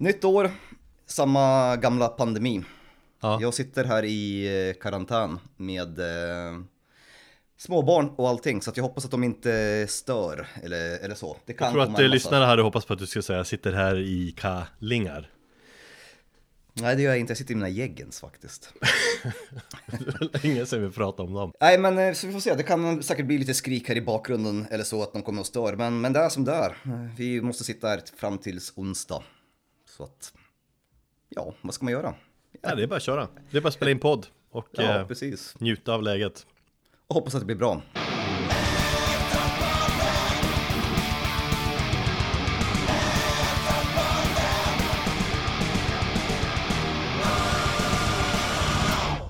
Nytt år, samma gamla pandemi. Ja. Jag sitter här i eh, karantän med eh, småbarn och allting, så jag hoppas att de inte stör eller, eller så. Det kan Jag tror att massa- lyssnarna hade hoppats på att du skulle säga sitter här i kallingar. Nej, det gör jag inte. Jag sitter i mina geggens faktiskt. Ingen som vill prata om dem. Nej, men eh, så vi får se. Det kan säkert bli lite skrik här i bakgrunden eller så att de kommer och stör. Men, men det är som det är. Vi måste sitta här fram tills onsdag. Så att, ja, vad ska man göra? Ja, det är bara att köra. Det är bara att spela in podd och Ja, eh, njuta av läget. Och hoppas att det blir bra.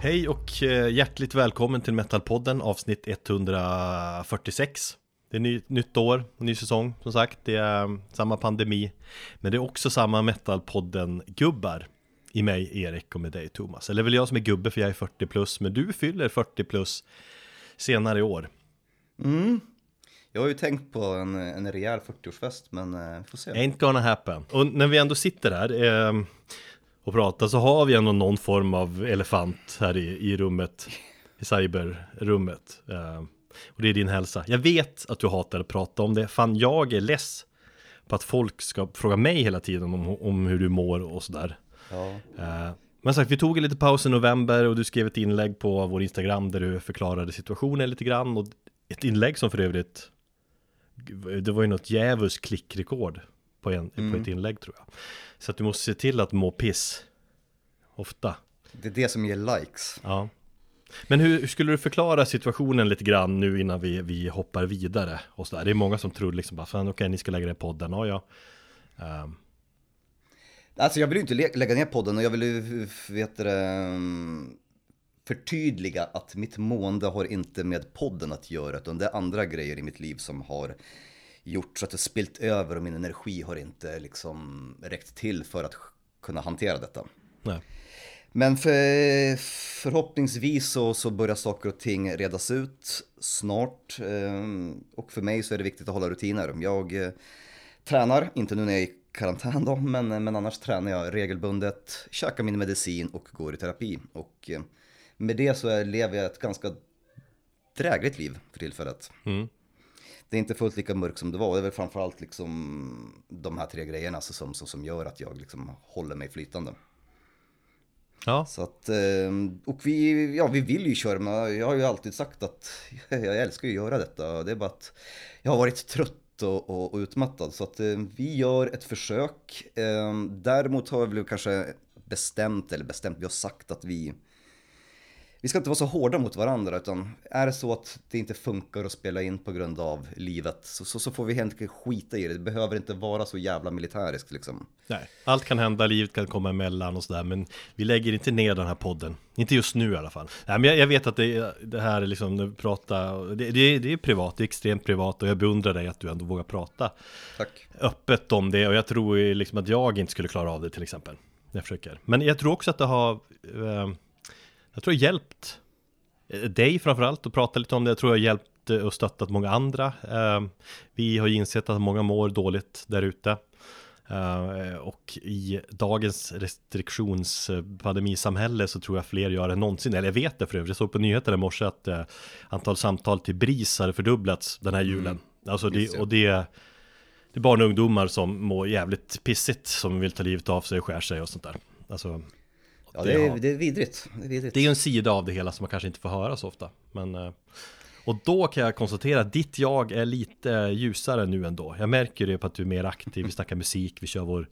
Hej och eh, hjärtligt välkommen till Metalpodden avsnitt 146. Det är ny, nytt år, ny säsong som sagt. Det är mm, samma pandemi. Men det är också samma Metalpodden-gubbar. I mig, Erik, och med dig, Thomas. Eller väl jag som är gubbe för jag är 40 plus. Men du fyller 40 plus senare i år. Mm. Jag har ju tänkt på en, en rejäl 40-årsfest, men eh, vi får se. Ain't gonna happen. Och när vi ändå sitter här eh, och pratar så har vi ändå någon form av elefant här i, i rummet, i cyberrummet. Eh, och det är din hälsa. Jag vet att du hatar att prata om det. Fan, jag är less på att folk ska fråga mig hela tiden om, om hur du mår och sådär. Ja. Eh, men sagt, vi tog en lite paus i november och du skrev ett inlägg på vår Instagram där du förklarade situationen lite grann och ett inlägg som för övrigt det var ju något djävulskt klickrekord på, en, på ett inlägg tror jag. Så att du måste se till att må piss ofta. Det är det som ger likes. Ja. Men hur, hur skulle du förklara situationen lite grann nu innan vi, vi hoppar vidare? Och så där? Det är många som tror liksom bara, fan okej ni ska lägga i podden, ja ja. Ehm, Alltså jag vill ju inte lä- lägga ner podden och jag vill ju, vet du, det, förtydliga att mitt mående har inte med podden att göra, utan det är andra grejer i mitt liv som har gjort så att det spilt över och min energi har inte liksom räckt till för att kunna hantera detta. nej. Men för, förhoppningsvis så, så börjar saker och ting redas ut snart. eh, Och för mig så är det viktigt att hålla rutiner. Jag eh, tränar, inte nu när jag är i karantän då, men, men annars tränar jag regelbundet, käkar min medicin och går i terapi. Och eh, med det så lever jag ett ganska drägligt liv för tillfället. Mm. Det är inte fullt lika mörkt som det var. Det är väl framförallt liksom de här tre grejerna som, som, som gör att jag liksom håller mig flytande. Ja, Så att, ehm, och vi, ja, vi vill ju köra, men jag har ju alltid sagt att jag älskar ju att göra detta. Det är bara att jag har varit trött och, och, och utmattad. Så att ehm, vi gör ett försök. Ehm, däremot har vi väl kanske bestämt, eller bestämt, vi har sagt att vi vi ska inte vara så hårda mot varandra utan är det så att det inte funkar att spela in på grund av livet så, så, så får vi helt enkelt skita i det. Det behöver inte vara så jävla militäriskt liksom. nej. Allt kan hända, livet kan komma emellan och sådär, men vi lägger inte ner den här podden. Inte just nu i alla fall. Nej, men jag, jag vet att det, det här är liksom, pratar, det, det, det är privat, det är extremt privat och jag beundrar dig att du ändå vågar prata Tack. öppet om det och jag tror liksom att jag inte skulle klara av det till exempel. Jag försöker. Men jag tror också att det har, eh, jag tror det har hjälpt eh, dig framförallt att prata lite om det. Jag tror det har hjälpt eh, och stöttat många andra. Eh, vi har ju insett att många mår dåligt där ute. Och i dagens restriktionspandemisamhälle så tror jag fler gör än någonsin. Eller jag vet det för övrigt. Jag såg på nyheterna i morse att antal samtal till BRIS hade fördubblats den här julen. Alltså just det, det. och det det är barn och ungdomar som mår jävligt pissigt som vill ta livet av sig och skär sig och sånt där. Alltså, Ja, det är, det är vidrigt. Det är vidrigt. det är en sida av det hela som man kanske inte får höra så ofta. Men, eh, och då kan jag konstatera att ditt jag är lite ljusare nu ändå. Jag märker det på att du är mer aktiv, vi snackar musik, vi kör vår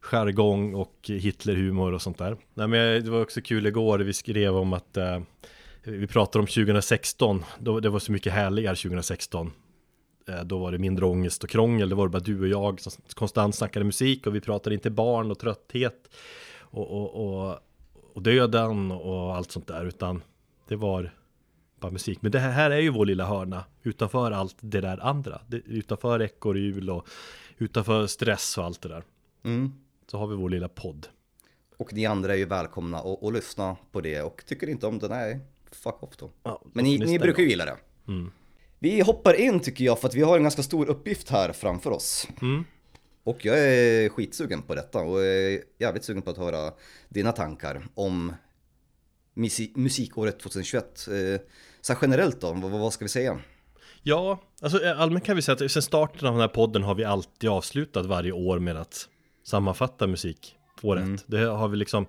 jargong och Hitlerhumor och sånt där. Nej, men det var också kul igår, vi skrev om att eh, vi pratar om 2016, då, det var så mycket härligare 2016 Eh, Då var det mindre ångest och krångel, det var bara du och jag som konstant snackade musik och vi pratade inte barn och trötthet och, och, och, och döden och allt sånt där utan det var bara musik. Men det här, här är ju vår lilla hörna utanför allt det där andra. Utanför ekorrhjul och utanför stress och allt det där. Mm. Så har vi vår lilla podd. Och ni andra är ju välkomna att, att lyssna på det och tycker inte om det, nej, fuck off då. Ja, Men ni, ni brukar ju gilla det. Mm. Vi hoppar in tycker jag för att vi har en ganska stor uppgift här framför oss. Mm. Och jag är skitsugen på detta och är jävligt sugen på att höra dina tankar om musik musikåret 2021. Eh, så generellt då, vad, ska vi säga? Ja, alltså eh, allmänt kan vi säga att sen starten av den här podden har vi alltid avslutat varje år med att sammanfatta musikåret. Mm. Det har vi liksom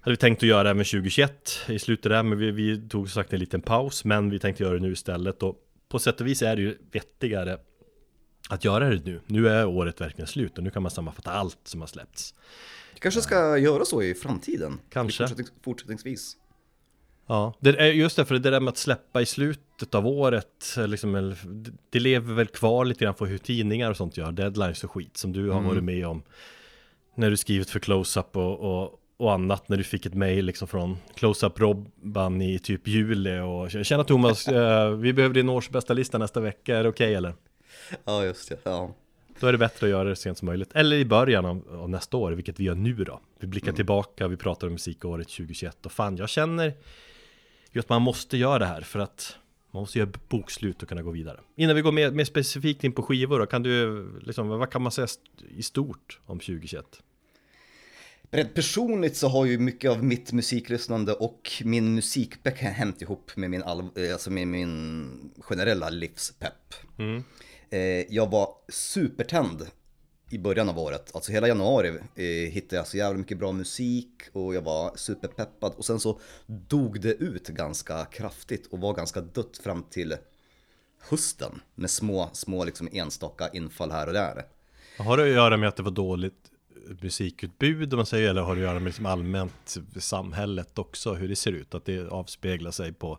hade vi tänkt att göra även 2021 i slutet där, men vi, vi tog sagt en liten paus, men vi tänkte göra det nu istället och på sätt och vis är det ju vettigare att göra det nu. Nu är året verkligen slut och nu kan man sammanfatta allt som har släppts. Vi kanske ska göra så i framtiden. Kanske. Fortsättnings fortsättningsvis. Ja, det är just därför det där med att släppa i slutet av året, liksom, det lever väl kvar lite grann på hur tidningar och sånt gör, deadlines och skit som du har mm. varit med om när du skrivit för close-up och, och, och, annat när du fick ett mail liksom från close-up Robban i typ juli och Tjena Thomas, eh, vi behöver din årsbästa lista nästa vecka, är det okej okay, eller? Ja, just det. Ja. Då är det bättre att göra det sent som möjligt. Eller i början av, av nästa år, vilket vi gör nu då. Vi blickar mm. tillbaka, vi pratar om musikåret 2021 och fan, jag känner ju att man måste göra det här för att man måste göra bokslut och kunna gå vidare. Innan vi går mer, mer specifikt in på skivor då, kan du, liksom, vad kan man säga i stort om 2021? Rent personligt så har ju mycket av mitt musiklyssnande och min musikpepp hämt ihop med min, alltså med min generella livspepp. Mm. Eh, jag var supertänd i början av året, alltså hela januari eh, hittade jag så jävla mycket bra musik och jag var superpeppad och sen så dog det ut ganska kraftigt och var ganska dött fram till hösten med små, små liksom enstaka infall här och där. Har det att göra med att det var dåligt musikutbud om man säger eller har det att göra med liksom allmänt samhället också hur det ser ut att det avspeglar sig på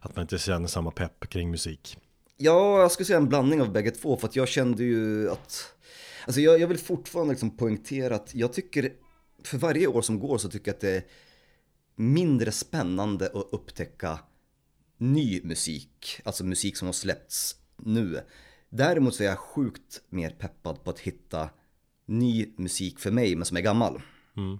att man inte känner samma pepp kring musik? Ja, jag skulle säga en blandning av bägge två för att jag kände ju att Alltså jag, jag vill fortfarande liksom poängtera att jag tycker för varje år som går så tycker jag att det är mindre spännande att upptäcka ny musik, alltså musik som har släppts nu. Däremot så är jag sjukt mer peppad på att hitta ny musik för mig men som är gammal. Mm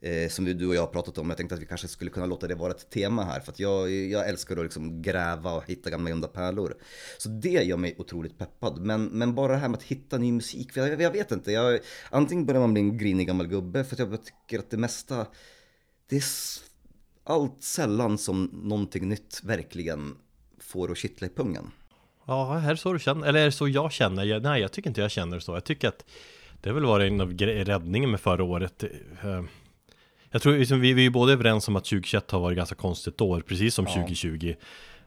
eh, som du och jag har pratat om. Jag tänkte att vi kanske skulle kunna låta det vara ett tema här för att jag, jag älskar att liksom gräva och hitta gamla gömda pärlor. Så det gör mig otroligt peppad. Men, men bara det här med att hitta ny musik, för jag, jag vet inte. Jag, antingen börjar man bli en grinig gammal gubbe för att jag tycker att det mesta, det är allt sällan som någonting nytt verkligen får att kittla i pungen. Ja, är det så du känner? Eller är det så jag känner? Jag, nej, jag tycker inte jag känner så. Jag tycker att det har väl varit en av räddningen med förra året. Eh, jag tror liksom, vi, vi är både överens om att 2021 har varit ganska konstigt år, precis som ja. 2020.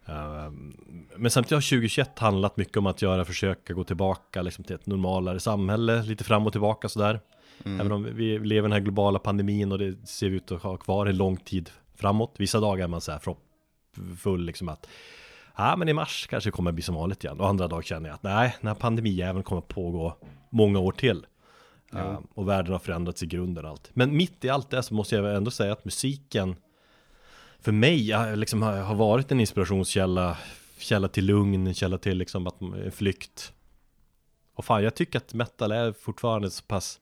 Uh, ehm, men samtidigt har 2021 handlat mycket om att göra försöka gå tillbaka liksom, till ett normalare samhälle, lite fram och tillbaka sådär. Mm. Även om vi lever i den här globala pandemin och det ser ut att ha kvar en lång tid framåt. Vissa dagar är man så här full liksom att Ja men i mars kanske det kommer bli som vanligt igen och andra dagar känner jag att nej, den här pandemijäveln kommer att pågå många år till. Uh, och världen har förändrats i grunden allt. Men mitt i allt det så måste jag ändå säga att musiken för mig liksom, har varit en inspirationskälla, källa till lugn, källa till liksom att, eh, flykt. Och fan, jag tycker att metal är fortfarande så pass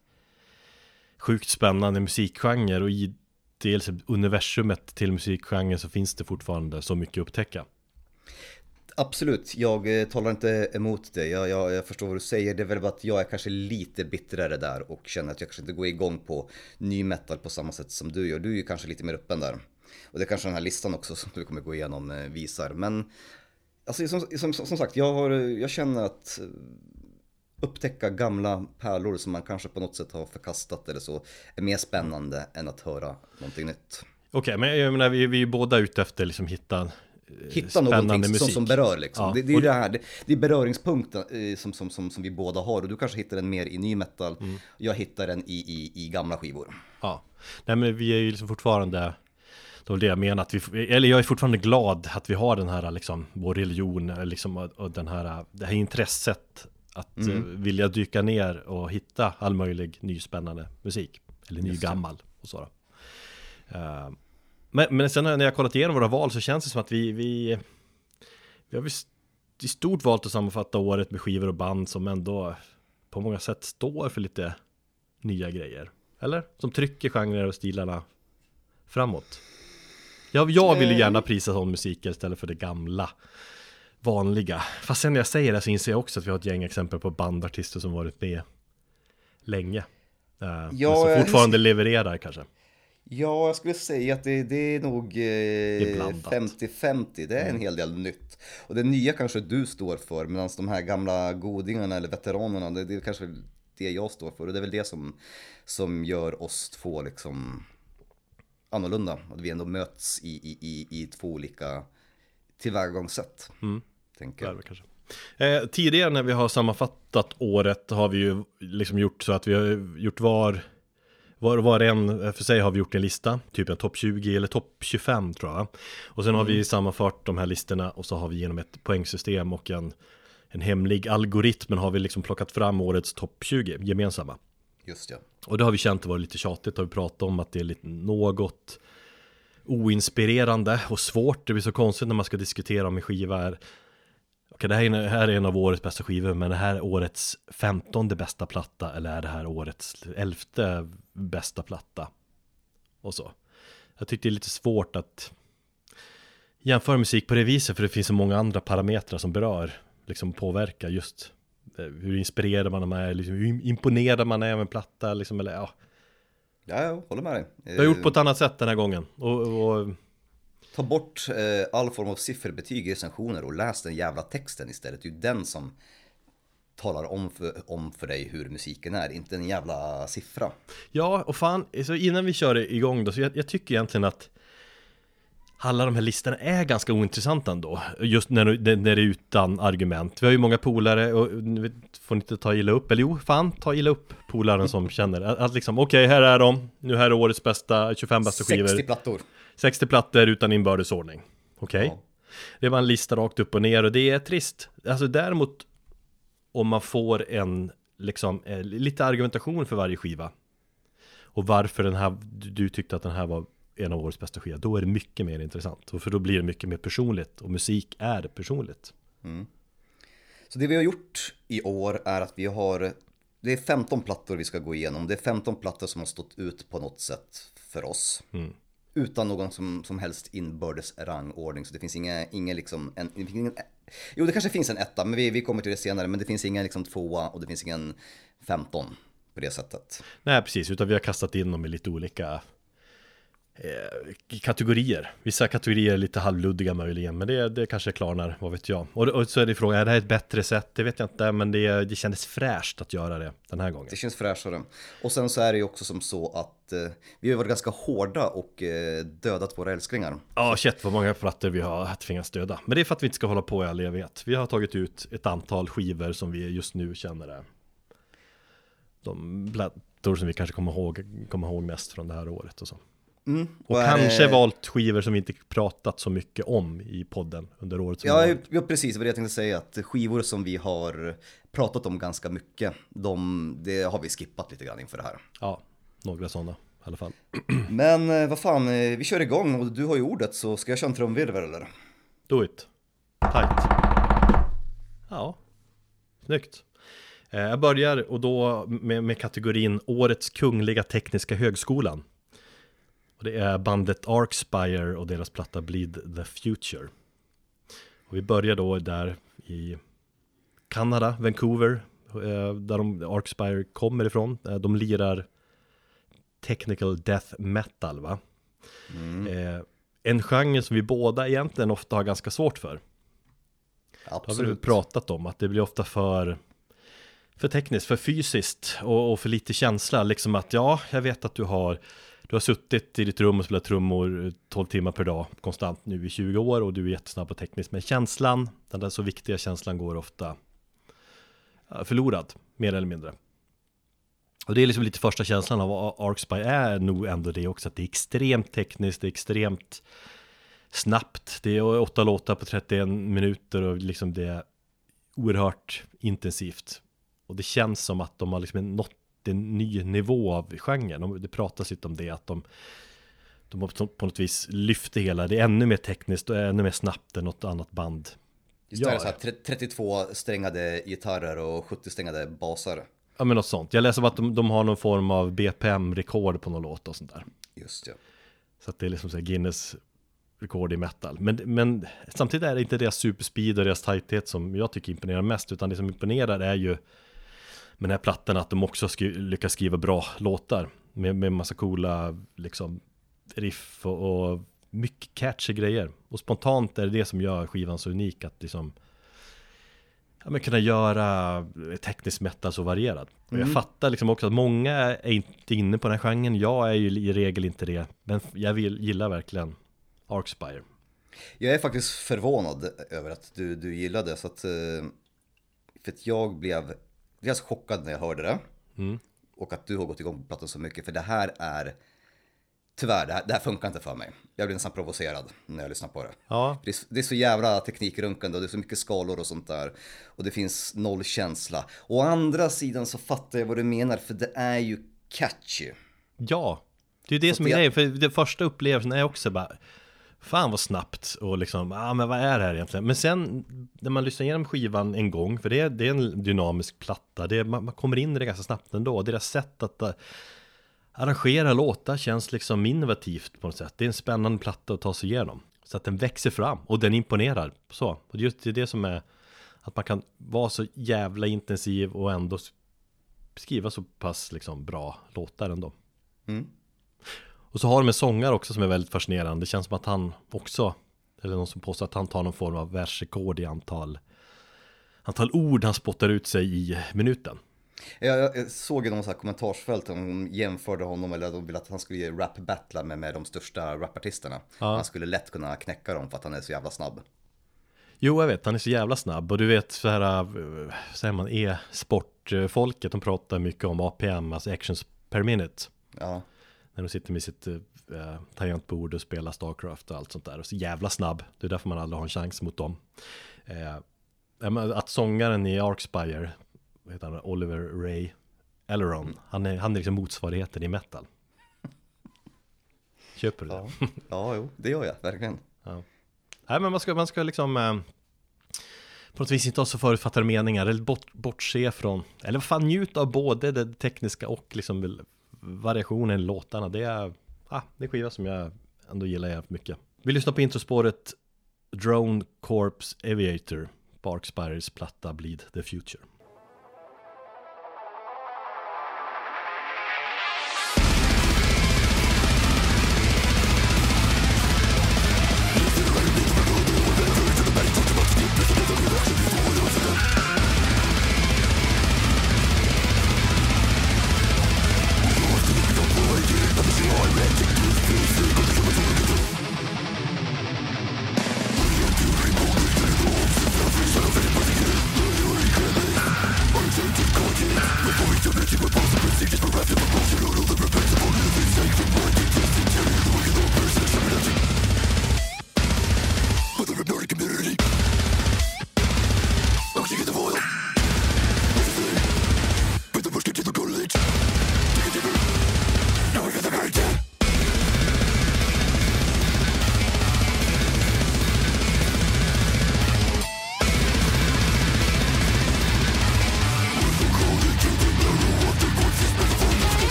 sjukt spännande musikgenre och i dels universumet till musikgenre så finns det fortfarande så mycket att upptäcka. Absolut, jag eh, talar inte emot det. Jag, jag, jag, förstår vad du säger. Det är väl bara att jag är kanske lite bittrare där och känner att jag kanske inte går igång på ny metal på samma sätt som du gör. Du är ju kanske lite mer öppen där. Och det är kanske den här listan också som du kommer gå igenom eh, visar. Men alltså, som, som, som sagt, jag, har, jag känner att eh, upptäcka gamla pärlor som man kanske på något sätt har förkastat eller så är mer spännande än att höra någonting nytt. Okej, okay, men jag menar vi, vi är båda ute efter liksom hitta hitta någonting som, som berör liksom. Ja. Det, det, är det här, det, det är beröringspunkten eh, som, som, som, som vi båda har och du kanske hittar den mer i ny metal. Mm. Jag hittar den i, i, i gamla skivor. Ja, nej men vi är ju liksom fortfarande det var det jag menar, att vi, eller jag är fortfarande glad att vi har den här liksom, vår religion, liksom, och, den här, det här intresset att mm. uh, vilja dyka ner och hitta all möjlig nyspännande musik. Eller ny gammal och så. Uh, men, men sen när jag kollat igenom våra val så känns det som att vi, vi, vi har i stort valt att sammanfatta året med skivor och band som ändå på många sätt står för lite nya grejer. Eller? Som trycker genrer och stilarna framåt. Jag, jag vill ju gärna eh. prisa sån musik istället för det gamla vanliga. Fast sen när jag säger det så inser jag också att vi har ett gäng exempel på bandartister som varit med länge. Eh, Ja, men som jag- fortfarande levererar kanske. Ja, jag skulle säga att det, det är nog är eh, blandat. 50-50. Det är en hel del nytt. Och det nya kanske du står för, medan de här gamla godingarna eller veteranerna, det, det är kanske det jag står för. Och det är väl det som, som gör oss två liksom annorlunda. Att vi ändå möts i, i, i, i två olika tillvägagångssätt. Tänker Där jag. kanske. Eh, tidigare när vi har sammanfattat året har vi ju liksom gjort så att vi har gjort var var, var en för sig har vi gjort en lista, typ en topp 20 eller topp 25 tror jag. Och sen har vi sammanfört de här listorna och så har vi genom ett poängsystem och en, en hemlig algoritm har vi liksom plockat fram årets topp 20 gemensamma. Just ja. Och det har vi känt var lite tjatigt, har vi pratat om att det är lite något oinspirerande och svårt. Det blir så konstigt när man ska diskutera om en skiva är Okej, det här är, en, här är en av årets bästa skivor, men det här är årets femtonde bästa platta eller är det här årets elfte bästa platta? Och så. Jag tyckte det är lite svårt att jämföra musik på det viset, för det finns så många andra parametrar som berör, liksom påverkar just eh, hur inspirerad man är, liksom, hur imponerad man är av en platta, liksom, eller ja. Ja, jag håller med dig. Jag har gjort på ett annat sätt den här gången. Och, och Ta bort eh, all form av sifferbetyg i recensioner och läs den jävla texten istället. Det är ju den som talar om för, om för dig hur musiken är, inte en jävla siffra. Ja, och fan, så innan vi kör igång då, så jag, jag tycker egentligen att alla de här listorna är ganska ointressanta ändå, just när, när det är utan argument. Vi har ju många polare, och får inte ta illa upp, eller jo, fan, ta illa upp polaren som känner att, att liksom, okej, här är de, nu här är årets bästa, 25 bästa 60 skivor, plattor. 60 plattor utan inbördes ordning. Okej? Ja. Det var en lista rakt upp och ner och det är trist. Alltså däremot om man får en liksom eh, lite argumentation för varje skiva och varför den här du tyckte att den här var en av årets bästa skivor, då är det mycket mer intressant. Och För då blir det mycket mer personligt och musik är personligt. Så det vi har gjort i år är att vi har, det är 15 plattor vi ska gå igenom. Det är 15 plattor som har stått ut på något sätt för oss. Utan någon som, som helst inbördes rangordning. Så det finns inga, inga liksom, en, det finns ingen, jo det kanske finns en etta, men vi, vi kommer till det senare. Men det finns ingen liksom tvåa och det finns ingen 15 på det sättet. Nej, precis, utan vi har kastat in dem i lite olika eh, kategorier. Vissa kategorier är lite halvluddiga möjligen, men det, det kanske klarnar, vad vet jag. Och, och så är det frågan, är det här ett bättre sätt? Det vet jag inte, men det, det kändes fräscht att göra det den här gången. Det känns fräschare. Och sen så är det ju också som så att eh, vi har varit ganska hårda och eh, dödat våra älsklingar. Ja, shit vad många plattor vi har tvingats döda. Men det är för att vi inte ska hålla på i all evighet. Vi har tagit ut ett antal skivor som vi just nu känner är de plattor som vi kanske kommer ihåg, kommer ihåg mest från det här året och så. Mm. Och är kanske det- valt skivor som vi inte pratat så mycket om i podden under året som Ja, har varit. ja, precis vad jag tänkte säga. Att skivor som vi har pratat om ganska mycket, de, det har vi skippat lite grann inför det här. Ja, några sådana i alla fall. Men eh, vad fan, eh, vi kör igång och du har ju ordet så ska jag köra en trumvirvel eller? Do it. Tight. Ja, snyggt. Eh, Jag börjar och då med, med kategorin Årets Kungliga Tekniska Högskolan. Och det är bandet Arcspire och deras platta Bleed the Future. Och vi börjar då där i Kanada, Vancouver, eh, där de, Arcspire kommer ifrån. Eh, De lirar technical death metal va? Eh, en genre som vi båda egentligen ofta har ganska svårt för. Det har vi Absolut. pratat om, att det blir ofta för för tekniskt, för fysiskt och, och för lite känsla. Liksom att ja, jag vet att du har du har suttit i ditt rum och spelat trummor eh, 12 timmar per dag konstant nu i 20 år och du är jättesnabb på tekniskt. Men känslan, den där så viktiga känslan går ofta förlorad, mer eller mindre. Och det är liksom lite första känslan av Arcspy är nog ändå det också, att det är extremt tekniskt, det är extremt snabbt. Det är åtta låtar på 31 minuter och liksom det är oerhört intensivt. Och det känns som att de har liksom nått en ny nivå av genren. De- Det pratas lite om det, att de, de på- något vis lyft det hela. Det är ännu mer tekniskt och ännu mer snabbt än något annat band. Just det, Ja, så här, tre- 32 strängade gitarrer och 70 strängade basar. Ja men något sånt. Jag läser om att de, de har någon form av BPM-rekord på någon låt och sånt där. Just ja. Så att det är liksom så Guinness rekord i metal. Men, men samtidigt är det inte deras superspeed och deras tighthet som jag tycker imponerar mest, utan det som imponerar är ju med den här plattan att de också skri lyckas skriva bra låtar med, med massa coola liksom riff och, och mycket catchy grejer. Och spontant är det det som gör skivan så unik att liksom ja, men kunna göra teknisk metal så varierad. Och jag fattar liksom också att många är inte inne på den här genren. Jag är ju i regel inte det. Men jag vill, gillar verkligen Arkspire. Jag är faktiskt förvånad över att du, du gillade så att, eh, för att jag blev dels chockad när jag hörde det. Och att du har gått igång på plattan så mycket, för det här är Tyvärr, det här, det här funkar inte för mig. Jag blir nästan provocerad när jag lyssnar på det. Ja, Det är, det är så jävla teknikrunkande och det är så mycket skalor och sånt där. Och det finns noll känsla. Å andra sidan så fattar jag vad du menar, för det är ju catchy. ja. Det är ju det som är det- grejen. För den första upplevelsen är också bara Fan vad snabbt och liksom, ja ah, men vad är det här egentligen? Men sen när man lyssnar igenom skivan en gång, för det är, det är en dynamisk platta, det är, man, man kommer in i det ganska snabbt ändå. Deras sätt att uh, arrangera låtar känns liksom innovativt på något sätt. Det är en spännande platta att ta sig igenom. Så att den växer fram och den imponerar. Så, och det är just det, är det som är att man kan vara så jävla intensiv och ändå skriva så pass liksom bra låtar ändå. Mm. Och så har de en sångare också som är väldigt fascinerande. Det känns som att han också, eller någon som påstår att han tar någon form av världsrekord i antal, antal ord han spottar ut sig i minuten. Jag, jag- såg i någon sån här kommentarsfält om de jämförde honom eller de ville att han skulle rap-battla med, med de största rapartisterna. Han skulle lätt kunna knäcka dem för att han är så jävla snabb. Jo, jag vet, han är så jävla snabb och du vet så här, äh, säger man, e-sportfolket, de pratar mycket om APM, alltså actions per minute. Ja, När de sitter med sitt äh, tangentbord och spelar Starcraft och allt sånt där. Och så jävla snabb, det är därför man aldrig har en chans mot dem. Eh, ja, att sångaren i Arkspire, vad heter han, Oliver Ray Elleron, han, är, han är liksom motsvarigheten i metal. Köper du det? ja. ja jo, det gör jag verkligen. Nej men man ska, man ska liksom eh, på något vis inte ha så förutfattade meningar eller bort, bortse från, eller vad fan njut av både det tekniska och liksom variationen i låtarna. Det är, ah, det är en skiva som jag ändå gillar jävligt mycket. Vi lyssnar på introspåret Drone Corps Aviator, Bark Spires platta Bleed the Future.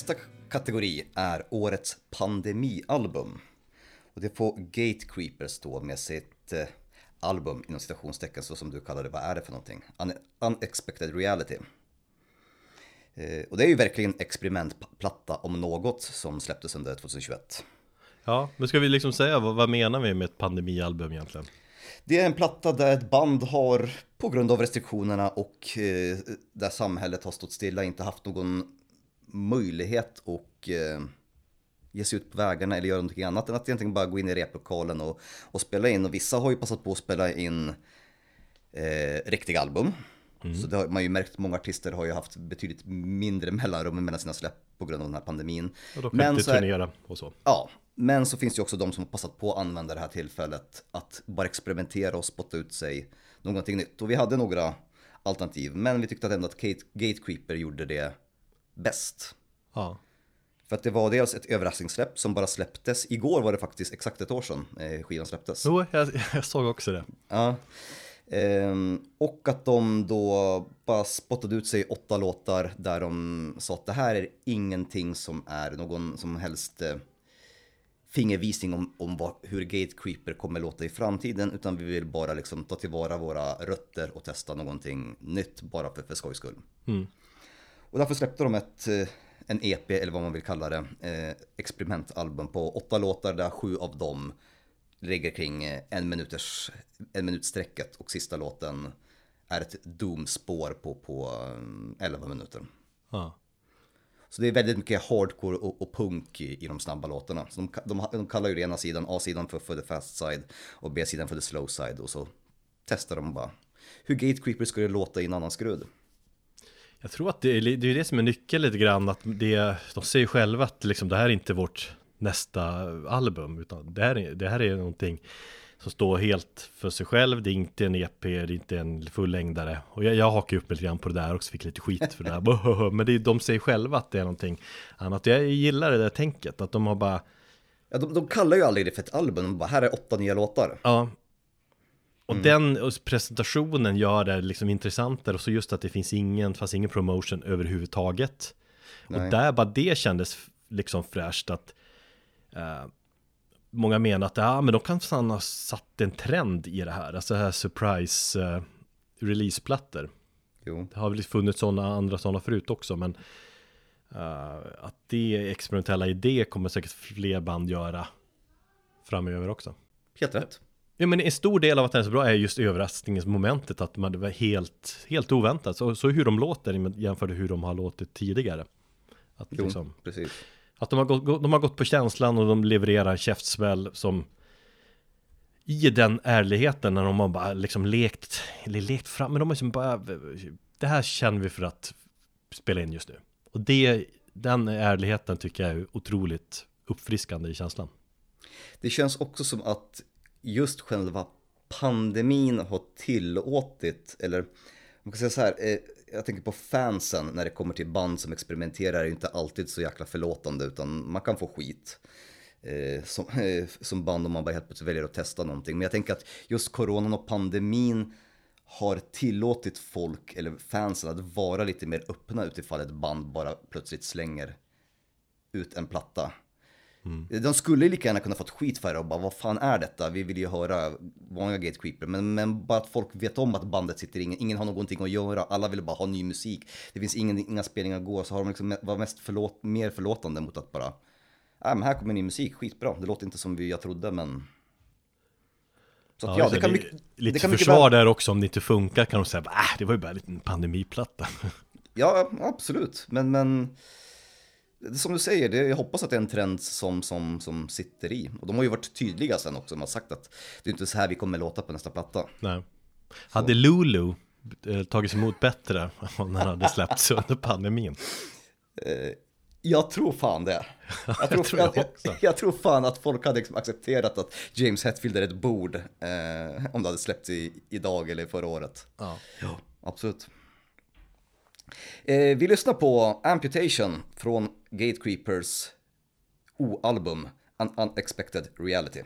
Nästa kategori är årets pandemialbum. Och det får Gatecreepers då med sitt eh, album inom citationstecken så som du kallar det. Vad är det för någonting? Un Unexpected Reality. Eh, och det är ju verkligen experimentplatta om något som släpptes under 2021. Ja, men ska vi liksom säga vad, vad menar vi med ett pandemialbum egentligen? Det är en platta där ett band har, på grund av restriktionerna och eh, där samhället har stått stilla, inte haft någon möjlighet att eh, ge sig ut på vägarna eller göra någonting annat än att egentligen bara gå in i replokalen och, och spela in. Och vissa har ju passat på att spela in eh, riktiga album. Så det har man ju märkt, många artister har ju haft betydligt mindre mellanrum mellan sina släpp på grund av den här pandemin. Och då kan Men inte turnera och så. Ja, men så finns det ju också de som har passat på att använda det här tillfället att bara experimentera och spotta ut sig någonting nytt. Och vi hade några alternativ, men vi tyckte att ändå att Gate, Gatecreeper gjorde det bäst. Ja. För att det var dels ett överraskningssläpp som bara släpptes. Igår var det faktiskt exakt ett år sedan eh, skivan släpptes. Jo, jag, jag såg också det. Ja. Ehm, och att de då bara spottade ut sig åtta låtar där de sa att det här är ingenting som är någon som helst eh, fingervisning om, om vad, hur Gatecreeper kommer låta i framtiden utan vi vill bara liksom ta tillvara våra rötter och testa någonting nytt bara för, för skojs skull. Mm. Och därför släppte de ett, eh, en EP eller vad man vill kalla det, eh, experimentalbum på åtta låtar där sju av dem ligger kring eh, en, minuters, en minut sträcket och sista låten är ett Doom-spår på, på 11 minuter. Ja. Så det är väldigt mycket hardcore och, och punk i, i, de snabba låtarna. Så de, de, de kallar ju ena sidan, A-sidan för, för the fast side och B-sidan för the slow side och så testar de bara hur Gatecreeper skulle låta i en annan skrud. Jag tror att det är det, är det som är nyckeln lite grann, att det, de säger själva att liksom, det här är inte vårt nästa album, utan det här, är, det här är någonting som står helt för sig själv, det är inte en EP, det är inte en fullängdare. Och jag, jag hakar upp mig lite grann på det där också, fick lite skit för det där. Men det är, de säger själva att det är någonting annat. Jag gillar det där tänket, att de har bara... Ja, de, de kallar ju aldrig det för ett album, de bara, här är åtta nya låtar. Ja. Och mm. den presentationen gör det liksom intressantare och så just att det finns ingen, fast ingen promotion överhuvudtaget. Nej. Och där bara det kändes liksom fräscht att uh, många menar att ja, men de kan fan ha satt en trend i det här, alltså här surprise uh, releaseplattor. Jo. Det har väl funnits sådana andra sådana förut också, men uh, att det experimentella idé kommer säkert fler band göra framöver också. Helt rätt. Ja, men en stor del av att den är så bra är just överraskningsmomentet, att man det var helt, helt oväntat. Så, så hur de låter jämfört med hur de har låtit tidigare. Att, jo, liksom, precis. Att de har, gått, de har gått på känslan och de levererar käftsmäll som i den ärligheten när de har bara liksom lekt, eller lekt fram, men de har liksom bara, det här känner vi för att spela in just nu. Och det, den ärligheten tycker jag är otroligt uppfriskande i känslan. Det känns också som att just själva pandemin har tillåtit, eller man kan säga så här, eh, jag tänker på fansen när det kommer till band som experimenterar är ju inte alltid så jäkla förlåtande utan man kan få skit. Eh, som, eh, som band om man bara helt plötsligt väljer att testa någonting. Men jag tänker att just coronan och pandemin har tillåtit folk, eller fansen, att vara lite mer öppna utifall ett band bara plötsligt slänger ut en platta. Mm. De skulle lika gärna kunna fått skit för det och bara vad fan är detta? Vi vill ju höra vanliga Gatecreeper. Men, men bara att folk vet om att bandet sitter, ingen, ingen har någonting att göra. Alla vill bara ha ny musik. Det finns ingen, inga spelningar att gå. Så har de liksom varit mest förlåt, mer förlåtande mot att bara, nej äh, men här kommer ny musik, skitbra. Det låter inte som vi, jag trodde men så att, ja, ja, det kan mycket, lite det kan försvar där också om det inte funkar kan de säga, äh, det var ju bara en liten pandemiplatta. Ja, absolut, men, men som du säger, det, jag hoppas att det är en trend som, som, som sitter i. Och de har ju varit tydliga sen också, de har sagt att det är inte så här vi kommer låta på nästa platta. Nej. Hade Lulu eh, tagits emot bättre om den hade släppts under pandemin? Eh, jag tror fan det. Jag tror, jag, tror jag, jag, jag, tror fan att folk hade liksom accepterat att James Hetfield är ett bord eh, om det hade släppts i, idag eller förra året. Ja, ja absolut. Eh, vi lyssnar på Amputation från Gatecreepers O-album An Unexpected Reality.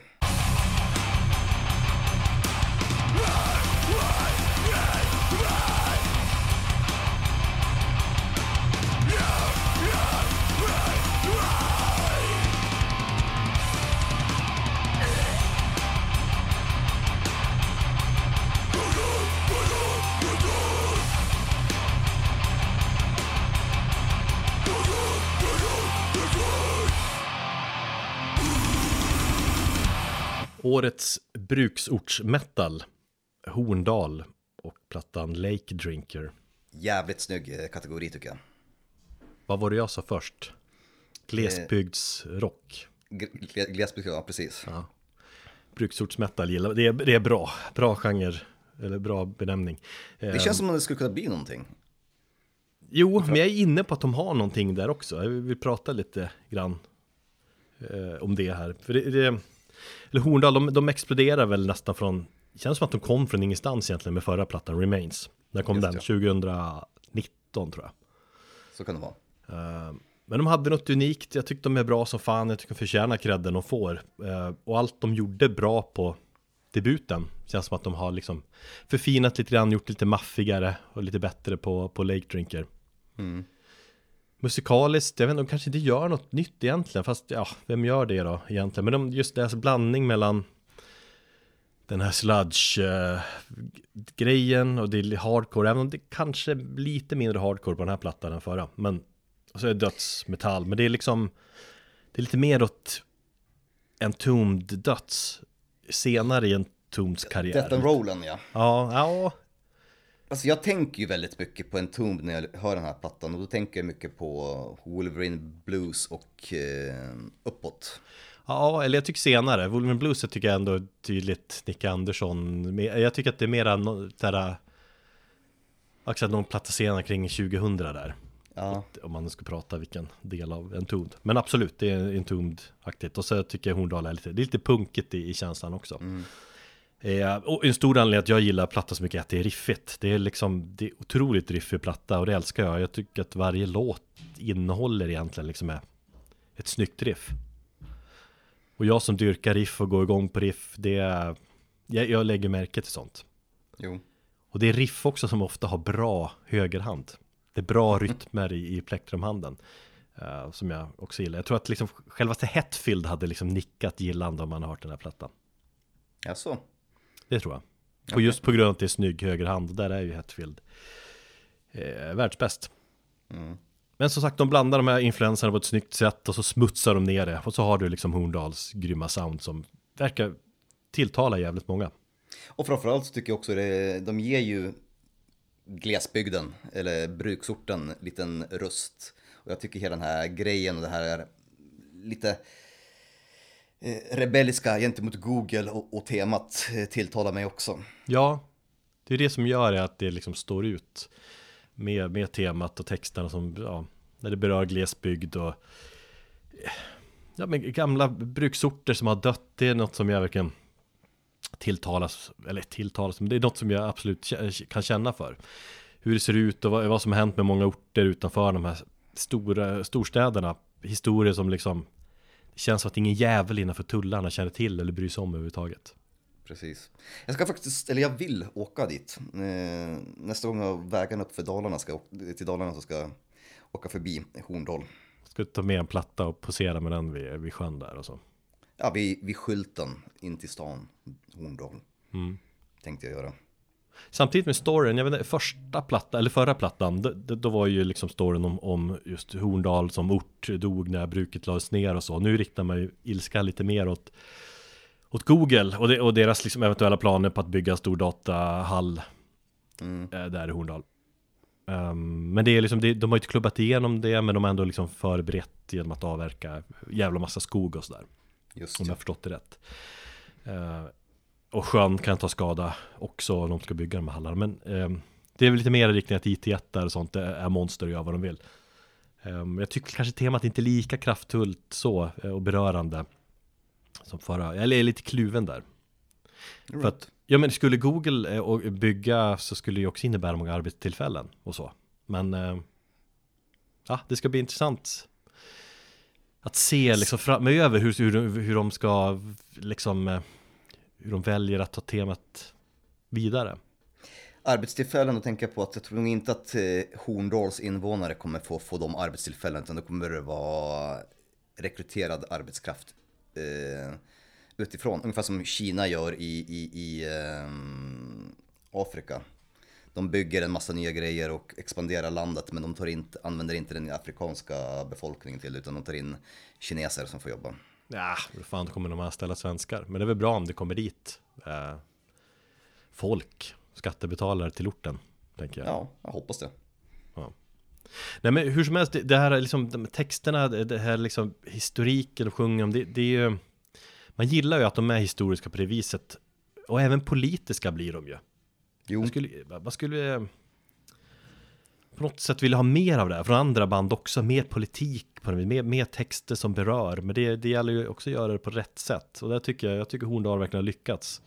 Årets bruksortsmetal, Horndal och plattan Lake Drinker. Jävligt snygg eh, kategori tycker jag. Vad var det jag sa först? Glesbygdsrock. Glesbygd, ja precis. Ja. Bruksortsmetal gillar det är, det är bra, bra genre, eller bra benämning. Det känns som att det skulle kunna bli någonting. Jo, men jag är inne på att de har någonting där också. Jag vill prata lite grann eh, om det här. För det, det eller Horndal, de, de exploderar väl nästan från, det känns som att de kom från ingenstans egentligen med förra plattan, Remains. När kom Just den? Ja. 2019 tror jag. Så kan det vara. Uh, men de hade något unikt, jag tyckte de är bra som fan, jag tycker de förtjänar credden de får. Eh, och allt de gjorde bra på debuten, känns som att de har liksom förfinat lite grann, gjort lite maffigare och lite bättre på, på Lake Drinker. Mm. Musikaliskt, jag vet inte, de kanske inte gör något nytt egentligen, fast ja, vem gör det då egentligen? Men de, just deras blandning mellan den här sludge-grejen och det är hardcore, även om det kanske är lite mindre hardcore på den här plattan än förra. Men och så är det dödsmetall, men det är liksom Det är lite mer åt Entombed döds Senare i Entombeds karriär Death and Rollen ja. Ja, ja Alltså jag tänker ju väldigt mycket på Entombed när jag hör den här plattan och då tänker jag mycket på Wolverine Blues och eh, uppåt. Ja, eller jag tycker senare. Wolverine Blues tycker jag ändå är tydligt Nick Andersson. Jag tycker att det är mera sådär Också någon platta senare kring 2000 där. Ja. Om man ska prata vilken del av Entombed. Men absolut, det är Entombed-aktigt. Och så tycker jag Horndal är lite, det är lite punkigt i, i känslan också. Mm. Eh, och en stor anledning att jag gillar platta så mycket är att det är riffigt. Det är liksom, det är otroligt riffig platta och det älskar jag. Jag tycker att varje låt innehåller egentligen liksom ett snyggt riff. Och jag som dyrkar riff och går igång på riff, det är, jag, jag lägger märke till sånt. Jo. Och det är riff också som ofta har bra högerhand. Det är bra rytmer i, i plektrumhanden. Uh, som jag också gillar. Jag tror att liksom självaste Hetfield hade liksom nickat gillande om man har hört den här plattan. Jaså? Det tror jag. Och just på grund av att det är snygg högerhand, där är ju Hetfield eh, världsbäst. Mm. Men som sagt, de blandar de här influenserna på ett snyggt sätt och så smutsar de ner det. Och så har du liksom Horndals grymma sound som verkar tilltala jävligt många. Och framförallt så tycker jag också det, de ger ju glesbygden, eller bruksorten, liten röst. Och jag tycker hela den här grejen och det här är lite Eh, rebelliska gentemot Google och, och temat eh, tilltalar mig också. Ja, det är det som gör det att det liksom står ut med, med temat och texterna som, ja, när det berör glesbygd och eh, ja, men gamla bruksorter som har dött, det är något som jag verkligen tilltalas, eller tilltalas, men det är något som jag absolut kan känna för. Hur det ser ut och vad, vad som har hänt med många orter utanför de här stora storstäderna. Historier som liksom känns som att ingen jävel innanför tullarna känner till eller bryr sig om överhuvudtaget. Precis. Jag ska faktiskt, eller jag vill åka dit. Eh, nästa gång jag vägen upp för Dalarna ska, till Dalarna så ska jag åka förbi Horndal. Ska du ta med en platta och posera med den vid, vid sjön där och så? Ja, vid, vid skylten in till stan, Horndal. Mm. Tänkte jag göra. Samtidigt med storyn, jag vet inte, första platta, eller förra plattan, då, då var ju liksom storyn om, om just Horndal som ort dog när bruket lades ner och så. Nu riktar man ju ilska lite mer åt, åt Google och, det, och deras liksom eventuella planer på att bygga en stor datahall mm. Eh, där i Horndal. Um, men det är liksom, det, de har ju inte klubbat igenom det, men de har ändå liksom förberett genom att avverka jävla massa skog och sådär. Just Om jag förstått det rätt. Uh, och sjön kan ta skada också om de ska bygga de här hallarna. Men um, det är väl lite mer i riktning att IT1 och sånt är monster och gör vad de vill. Um, jag tycker kanske temat inte är lika kraftfullt så eh, och berörande som förra. Jag är lite kluven där. Right. För att, ja men skulle Google och bygga så skulle det också innebära många arbetstillfällen och så. Men ja, det ska bli intressant att se liksom framöver hur, hur, hur de ska liksom eh, hur de väljer att ta temat vidare. Arbetstillfällen, då tänker jag på att jag tror nog inte att eh, Horndals invånare kommer få, få de arbetstillfällen, utan då kommer det vara rekryterad arbetskraft eh, utifrån, ungefär som Kina gör i, i, i eh, Afrika de bygger en massa nya grejer och expanderar landet men de tar inte, använder inte den afrikanska befolkningen till det utan de tar in kineser som får jobba. Ja, hur fan kommer de anställa svenskar? Men det är väl bra om det kommer dit eh, folk, skattebetalare till orten, tänker jag. Ja, jag hoppas det. Ja. Nej men hur som helst, det, här liksom, de texterna, det här liksom historiken och sjunga om, det, det är ju Man gillar ju att de är historiska på det viset Och även politiska blir de ju Jo. Skulle, man skulle på något sätt ville ha mer av det här från andra band också, mer politik på det, mer, mer texter som berör, men det, det gäller ju också att göra det på rätt sätt och där tycker jag, jag tycker Horndal verkligen har lyckats.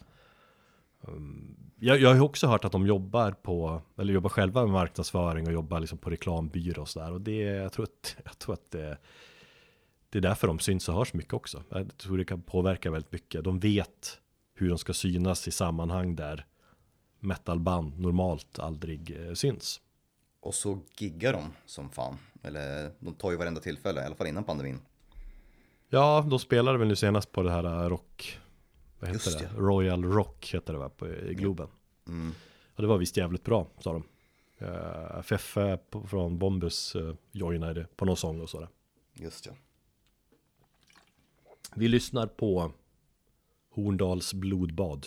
Jag, jag har ju också hört att de jobbar på, eller jobbar själva med marknadsföring och jobbar liksom på reklambyrå och sådär. Och det, jag tror att, jag tror att det, det är därför de syns och hörs mycket också. Jag tror det kan påverka väldigt mycket. De vet hur de ska synas i sammanhang där metalband normalt aldrig eh, syns. Och så giggar de som fan. Eller de tar ju varenda tillfälle, i alla fall innan pandemin. Ja, de spelade väl nu senast på det här eh, rock, vad heter Just det? Royal Rock heter det va, på, i Globen. Mm. Och det var visst jävligt bra, sa de. Uh, Feffe från Bombus uh, joinade på någon sång och sådär. Just ja. Vi lyssnar på Horndals blodbad.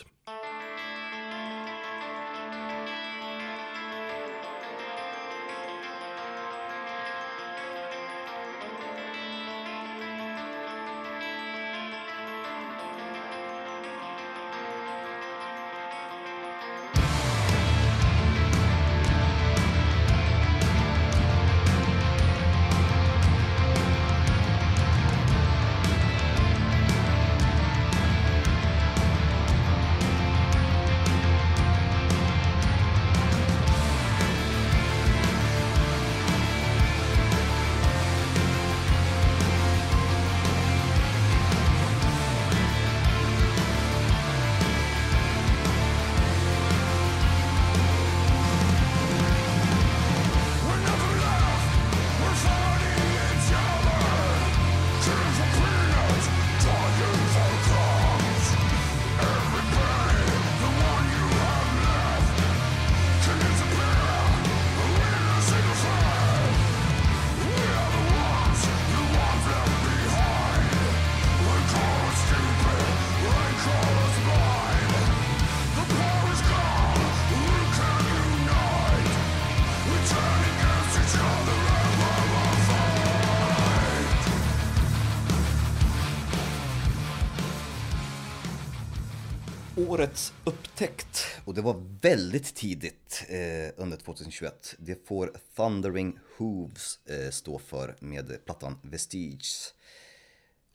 Årets upptäckt, och det var väldigt tidigt eh, under 2021. Det får Thundering Hooves eh, stå för med plattan Vestiges.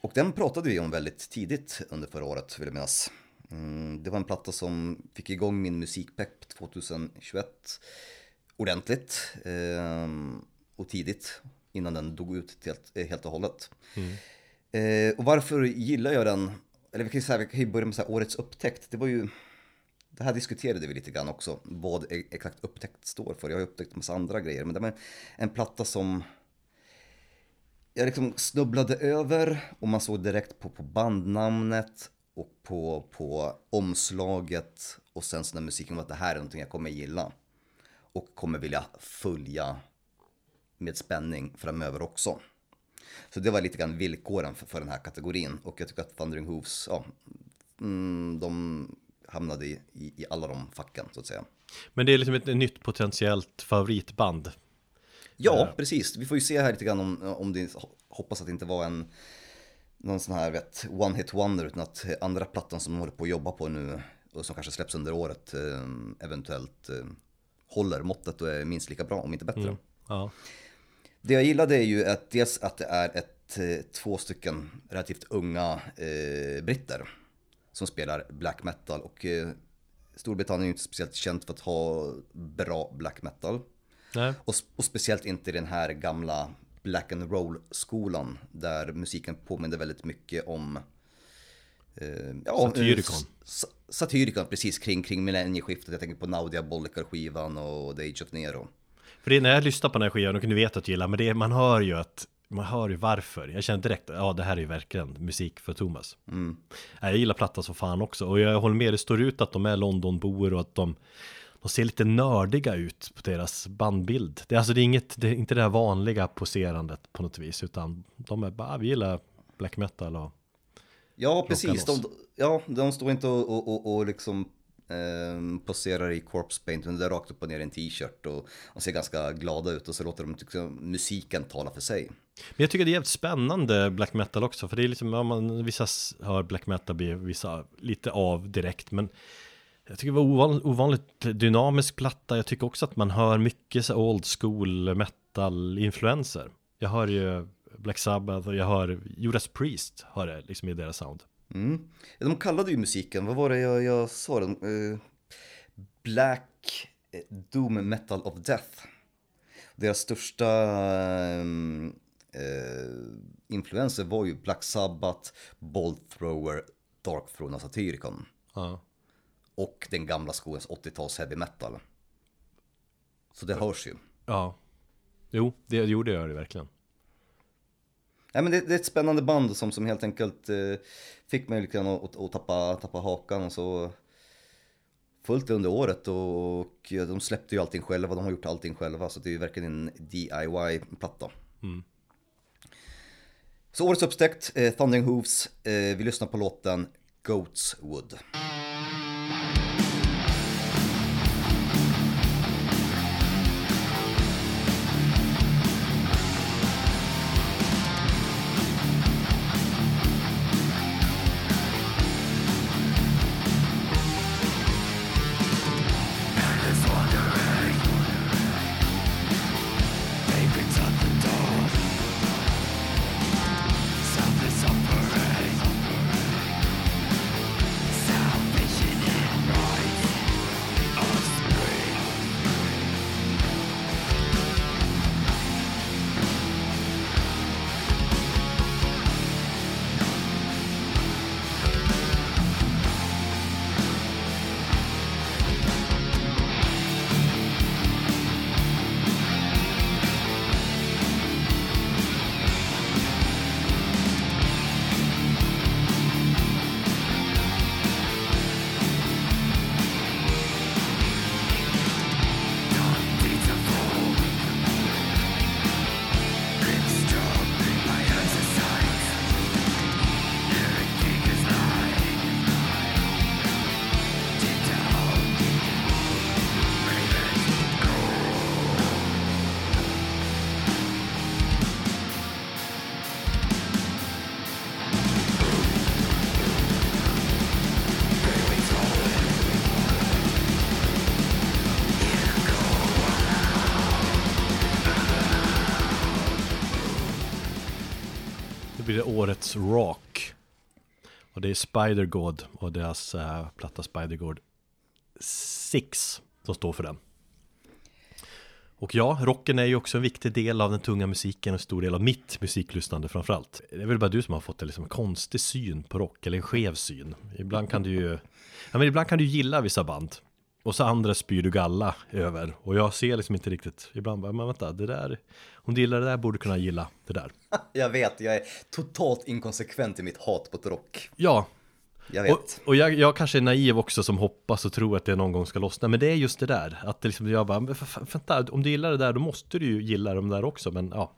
Och den pratade vi om väldigt tidigt under förra året, vill jag minnas. Mm, det var en platta som fick igång min musikpepp 2021 ordentligt eh, och tidigt innan den dog ut helt, eh, helt och hållet. Eh, och varför gillar jag den? Eller vi kan ju, säga, vi kan ju börja med så här, årets upptäckt. Det var ju, det här diskuterade vi lite grann också, vad e- exakt upptäckt står för. Jag har ju upptäckt en massa andra grejer, men det var en platta som jag liksom snubblade över och man såg direkt på, på bandnamnet och på, på omslaget och sen så när musiken var att det här är någonting jag kommer gilla och kommer vilja följa med spänning framöver också. Så det var lite grann villkoren för, för den här kategorin och jag tycker att Thundering Hooves, ja, mm, de hamnade i, i, i alla de facken så att säga. Men det är liksom ett nytt potentiellt favoritband. Ja, precis. Vi får ju se här lite grann om, om det, hoppas att det inte var en någon sån här vet, one hit wonder utan att andra plattan som de håller på att jobba på nu och som kanske släpps under året eh, eventuellt eh, håller måttet och är minst lika bra om inte bättre. Ja. Det jag gillade är ju att dels att det är ett, eh, två stycken relativt unga eh, britter som spelar black metal och eh, Storbritannien är ju inte speciellt känt för att ha bra black metal. Och, och speciellt inte den här gamla black and roll skolan där musiken påminner väldigt mycket om eh, ja, Satyricon. Satyricon, precis kring, kring millennieskiftet. Jag tänker på Naudia Bollikar-skivan och The Age of Nero. För det är när jag lyssnar på den här skivan, och ni vet att jag gillar, men det är, man hör ju att man hör ju varför. Jag känner direkt, ja det här är ju verkligen musik för Thomas. Mm. Ja, Jag gillar plattan som fan också, och jag håller med, det står ut att de är Londonbor och att de, de ser lite nördiga ut på deras bandbild. Det är alltså det är inget, det är inte det här vanliga poserandet på något vis, utan de är bara, vi gillar black metal och Ja, precis. De, ja, de står inte och, och, och, och liksom eh, poserar i corpse paint, men det är rakt upp och ner i en t-shirt och, och ser ganska glada ut och så låter de liksom, musiken tala för sig. Men jag tycker det är jävligt spännande black metal också, för det är liksom, ja, man, vissa hör black metal blir vissa lite av direkt, men jag tycker det var ovanligt, ovanligt dynamisk platta. Jag tycker också att man hör mycket så old school metal-influenser. Jag hör ju Black Sabbath och jag hör Judas Priest, hör det liksom i deras sound. Mm. De kallade ju musiken, vad var det jag, jag sa? Den? Eh, Black eh, Doom Metal of Death. Deras största ehm, eh, influenser var ju Black Sabbath, Bolt Thrower, Dark Throne och Satyricon. Ja. Och den gamla skogens 80-tals heavy metal. Så det hörs ju. Ja. Jo, det gjorde jag det verkligen. Nej men det, det, är ett spännande band som, som helt enkelt eh, fick mig lite grann att, att tappa, tappa hakan och så fullt under året och, och de släppte ju allting själva, de har gjort allting själva så det är ju verkligen en DIY-platta. Mm. Så årets upptäckt, eh, Thundering Hooves, eh, vi lyssnar på låten Goats Wood. Årets rock. Och det är Spider-God och deras uh, platta Spider-God 6 som står för den. Och ja, rocken är ju också en viktig del av den tunga musiken och en stor del av mitt musiklyssnande framförallt. Det är väl bara du som har fått en liksom konstig syn på rock, eller en skev syn. Ibland kan du ju, ja men ibland kan du gilla vissa band. Och så andra spyr du galla över. Och jag ser liksom inte riktigt, ibland bara, men vänta, det där, du gillar det där borde kunna gilla det där. Jag vet, jag är totalt inkonsekvent i mitt hat på rock. Ja, Jag vet. och, och jag, jag kanske är naiv också som hoppas och tror att det någon gång ska lossna. Men det är just det där, att det liksom, jag bara, men vänta, om du gillar det där då måste du ju gilla de där också. Men ja,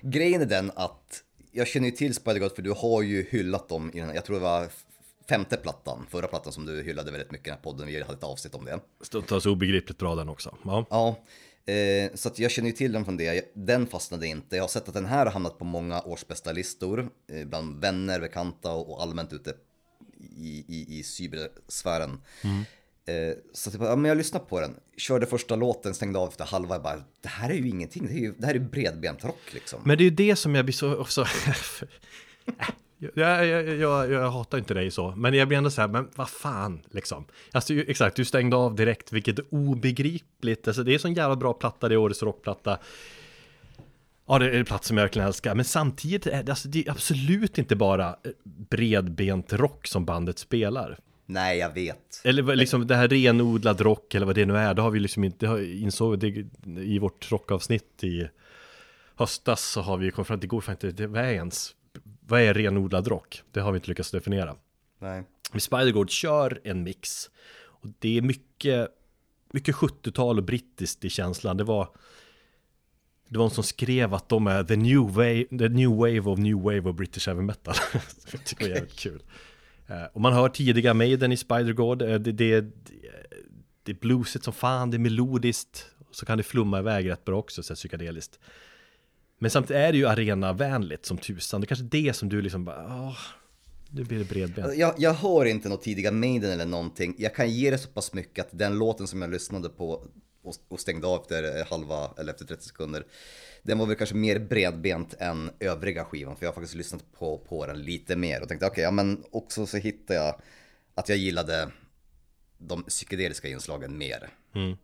Grejen är den att jag känner ju till Spider-God för du har ju hyllat dem i den jag tror det var femte plattan, förra plattan som du hyllade väldigt mycket i den här podden, vi hade ett avsnitt om det. stundtals obegripligt bra den också. Ja. Ja, eh, så att jag känner ju till den från det. Den fastnade inte. Jag har sett att den här har hamnat på många årsbästa listor eh, bland vänner, bekanta och, och allmänt ute i, i, i cybersfären. Eh, så typ, ja, men jag lyssnade på den, körde första låten, stängde av efter halva, jag bara, det här är ju ingenting, det, är ju, det här är bredbent rock liksom. Men det är ju det som jag blir så, också... jag, jag, jag, jag hatar inte dig så, men jag blir ändå så här, men vad fan liksom. Alltså ju- exakt, du stängde av direkt, vilket är obegripligt. Alltså det är sån jävla bra platta, det är årets rockplatta. Ja, det är en plats som jag verkligen älskar, men samtidigt är det, alltså, det är absolut inte bara eh, bredbent rock som bandet spelar. Nej, jag vet. Eller liksom det här renodlad rock eller vad det nu är, det har vi liksom inte, insåg det i vårt rockavsnitt i höstas så har vi kommit fram till, det går fan inte, det, vad är ens, vad är renodlad rock? Det har vi inte lyckats definiera. Nej. Men Spider-God kör en mix. Och det är mycket, mycket 70-tal och brittiskt i känslan. Det var, det var någon som skrev att de är the new wave, the new wave of new wave of British heavy metal. jag tycker det var jävligt kul. Eh, Och man hör tidiga Maiden i Spider-God. Eh, Det, det, det är bluesigt som fan, det är melodiskt. Så kan det flumma iväg rätt bra också, så psykedeliskt. Men samtidigt är det ju arenavänligt som tusan. Det är kanske är det som du liksom bara, åh, nu blir det bredbent. Jag, jag hör inte något tidiga Maiden eller någonting. Jag kan ge det så pass mycket att den låten som jag lyssnade på och, och stängde av efter halva, eller efter 30 sekunder. Den var väl kanske mer bredbent än övriga skivan, för jag har faktiskt lyssnat på, på den lite mer och tänkte okej, okay, ja men också så hittade jag att jag gillade de psykedeliska inslagen mer. Mm.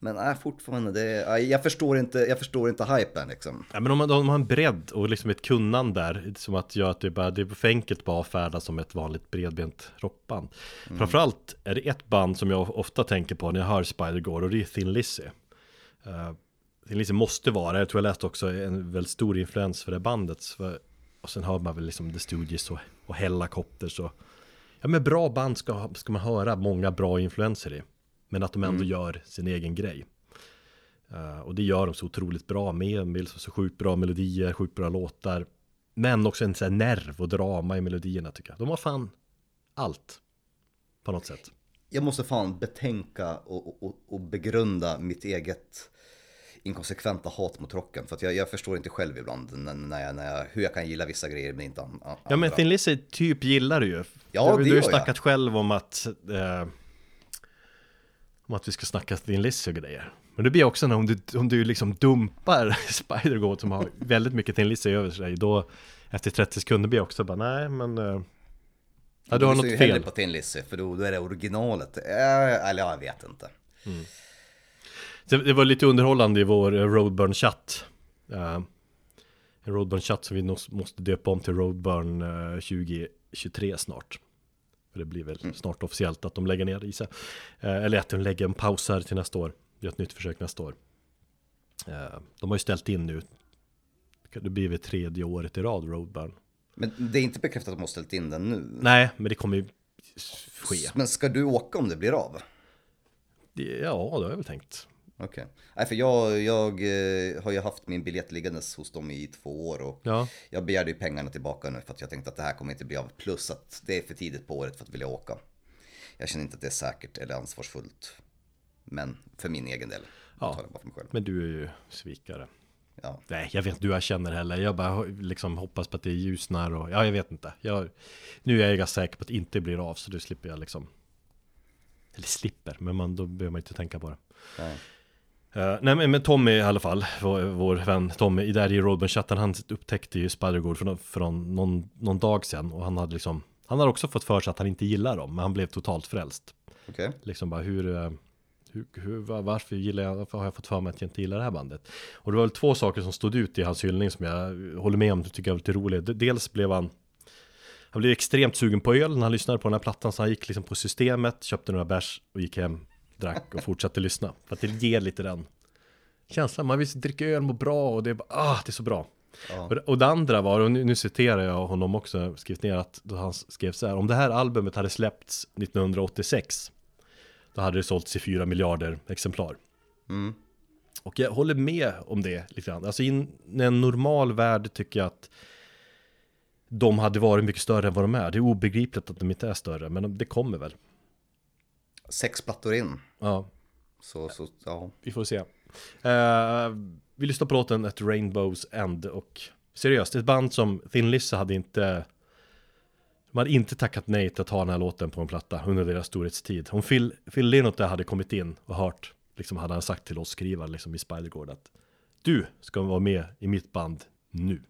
Men äh, fortfarande, det, äh, jag, förstår inte, jag förstår inte hypen liksom. Ja, men om man, om man har en bredd och liksom ett kunnande där, som att göra att det, bara, det är för enkelt bara färda som ett vanligt bredbent rockband. Mm. Framförallt är det ett band som jag ofta tänker på när jag hör Spider-Gore och det är Thin Lizzy. Uh, Thin Lizzy måste vara, jag tror jag läste också, en väldigt stor influens för det bandet. För, och sen hör man väl liksom The Stooges och, och Hellacopters och Ja men bra band ska, ska man höra många bra influenser i. Men att de ändå mm. gör sin egen grej. Uh, och det gör de så otroligt bra med. Med så sjukt bra melodier, sjukt bra låtar. Men också en sån nerv och drama i melodierna tycker jag. De har fan allt. På något sätt. Jag måste fan betänka och, och, och begrunda mitt eget inkonsekventa hat mot rocken. För att jag, jag förstår inte själv ibland när jag, när jag, hur jag kan gilla vissa grejer men inte andra. Ja men Thin Lizzy typ gillar du ju. Ja, du, det du har ju snackat jag. själv om att eh, om att vi ska snacka Thin Lizzy och grejer. Men det blir också när om du, om du liksom dumpar Spider-Goat som har väldigt mycket Thin Lizzy över sig, då efter 30 sekunder blir jag också bara nej men eh, Ja, du har något fel. på Thin Lizzy, för då, då är det originalet. Äh, eller jag vet inte. Mm. Det var lite underhållande i vår eh, Roadburn-chatt. Uh, en Roadburn-chatt som vi måste döpa om till Roadburn uh, eh, 2023 snart. Det blir väl mm. snart officiellt att de lägger ner i sig. Uh, eller att de lägger en paus här till nästa år. Gör ett nytt försök nästa år. de har ju ställt in nu. Det blir väl tredje året i rad Roadburn. Men det är inte bekräftat att de har ställt in den nu? Nej, men det kommer ju ske. Men ska du åka om det blir av? Ja, det har jag väl tänkt. Okej. Okay. Nej, för jag, jag eh, har ju haft min biljett liggandes hos dem i två år och ja. jag begärde ju pengarna tillbaka nu för att jag tänkte att det här kommer inte bli av. Plus att det är för tidigt på året för att vilja åka. Jag känner inte att det är säkert eller ansvarsfullt. Men för min egen del. Ja, men du är ju svikare. Ja. Nej, jag vet inte hur jag känner heller. Jag bara liksom hoppas på att det ljusnar och ja, jag vet inte. Jag, nu är jag ganska säker på att det inte blir av så då slipper jag liksom. Eller slipper, men man, då behöver man inte tänka på det. Ja. Uh, nej men, men Tommy i alla fall, vår, vår vän Tommy, där i Roadburn-chatten, han upptäckte ju Spider-Gore från, från någon, någon dag sedan och han hade liksom Han hade också fått för sig att han inte gillar dem, men han blev totalt frälst okay. Liksom bara hur, eh, hur, hur, varför gillar jag, varför har jag fått för mig att jag inte gillar det här bandet? Och det var väl två saker som stod ut i hans hyllning som jag håller med om, tycker jag var lite roligt Dels blev han Han blev extremt sugen på öl när han lyssnade på den här plattan, så han gick liksom på systemet, köpte några bärs och gick hem drack och fortsatte lyssna. För att det ger lite den känslan, man vill dricka öl, må bra och det är bara, ah, det är så bra. Ja. Och, och det andra var, och nu, nu citerar jag honom också, skrivit ner att han skrev så här, om det här albumet hade släppts 1986, då hade det sålts i 4 miljarder exemplar. Mm. Och jag håller med om det lite grann. Alltså i en normal värld tycker jag att de hade varit mycket större än vad de är. Det är obegripligt att de inte är större, men det kommer väl sex plattor in. Ja. Så, så ja. Vi får se. Uh, vi lyssnar på låten At Rainbows End och seriöst, ett band som Thin Lizzy hade inte de hade inte tackat nej till att ha den här låten på en platta under deras storhetstid. Om Phil, Phil Lynott hade kommit in och hört, liksom hade han sagt till oss skrivare liksom i Spidergård att du ska vara med i mitt band nu.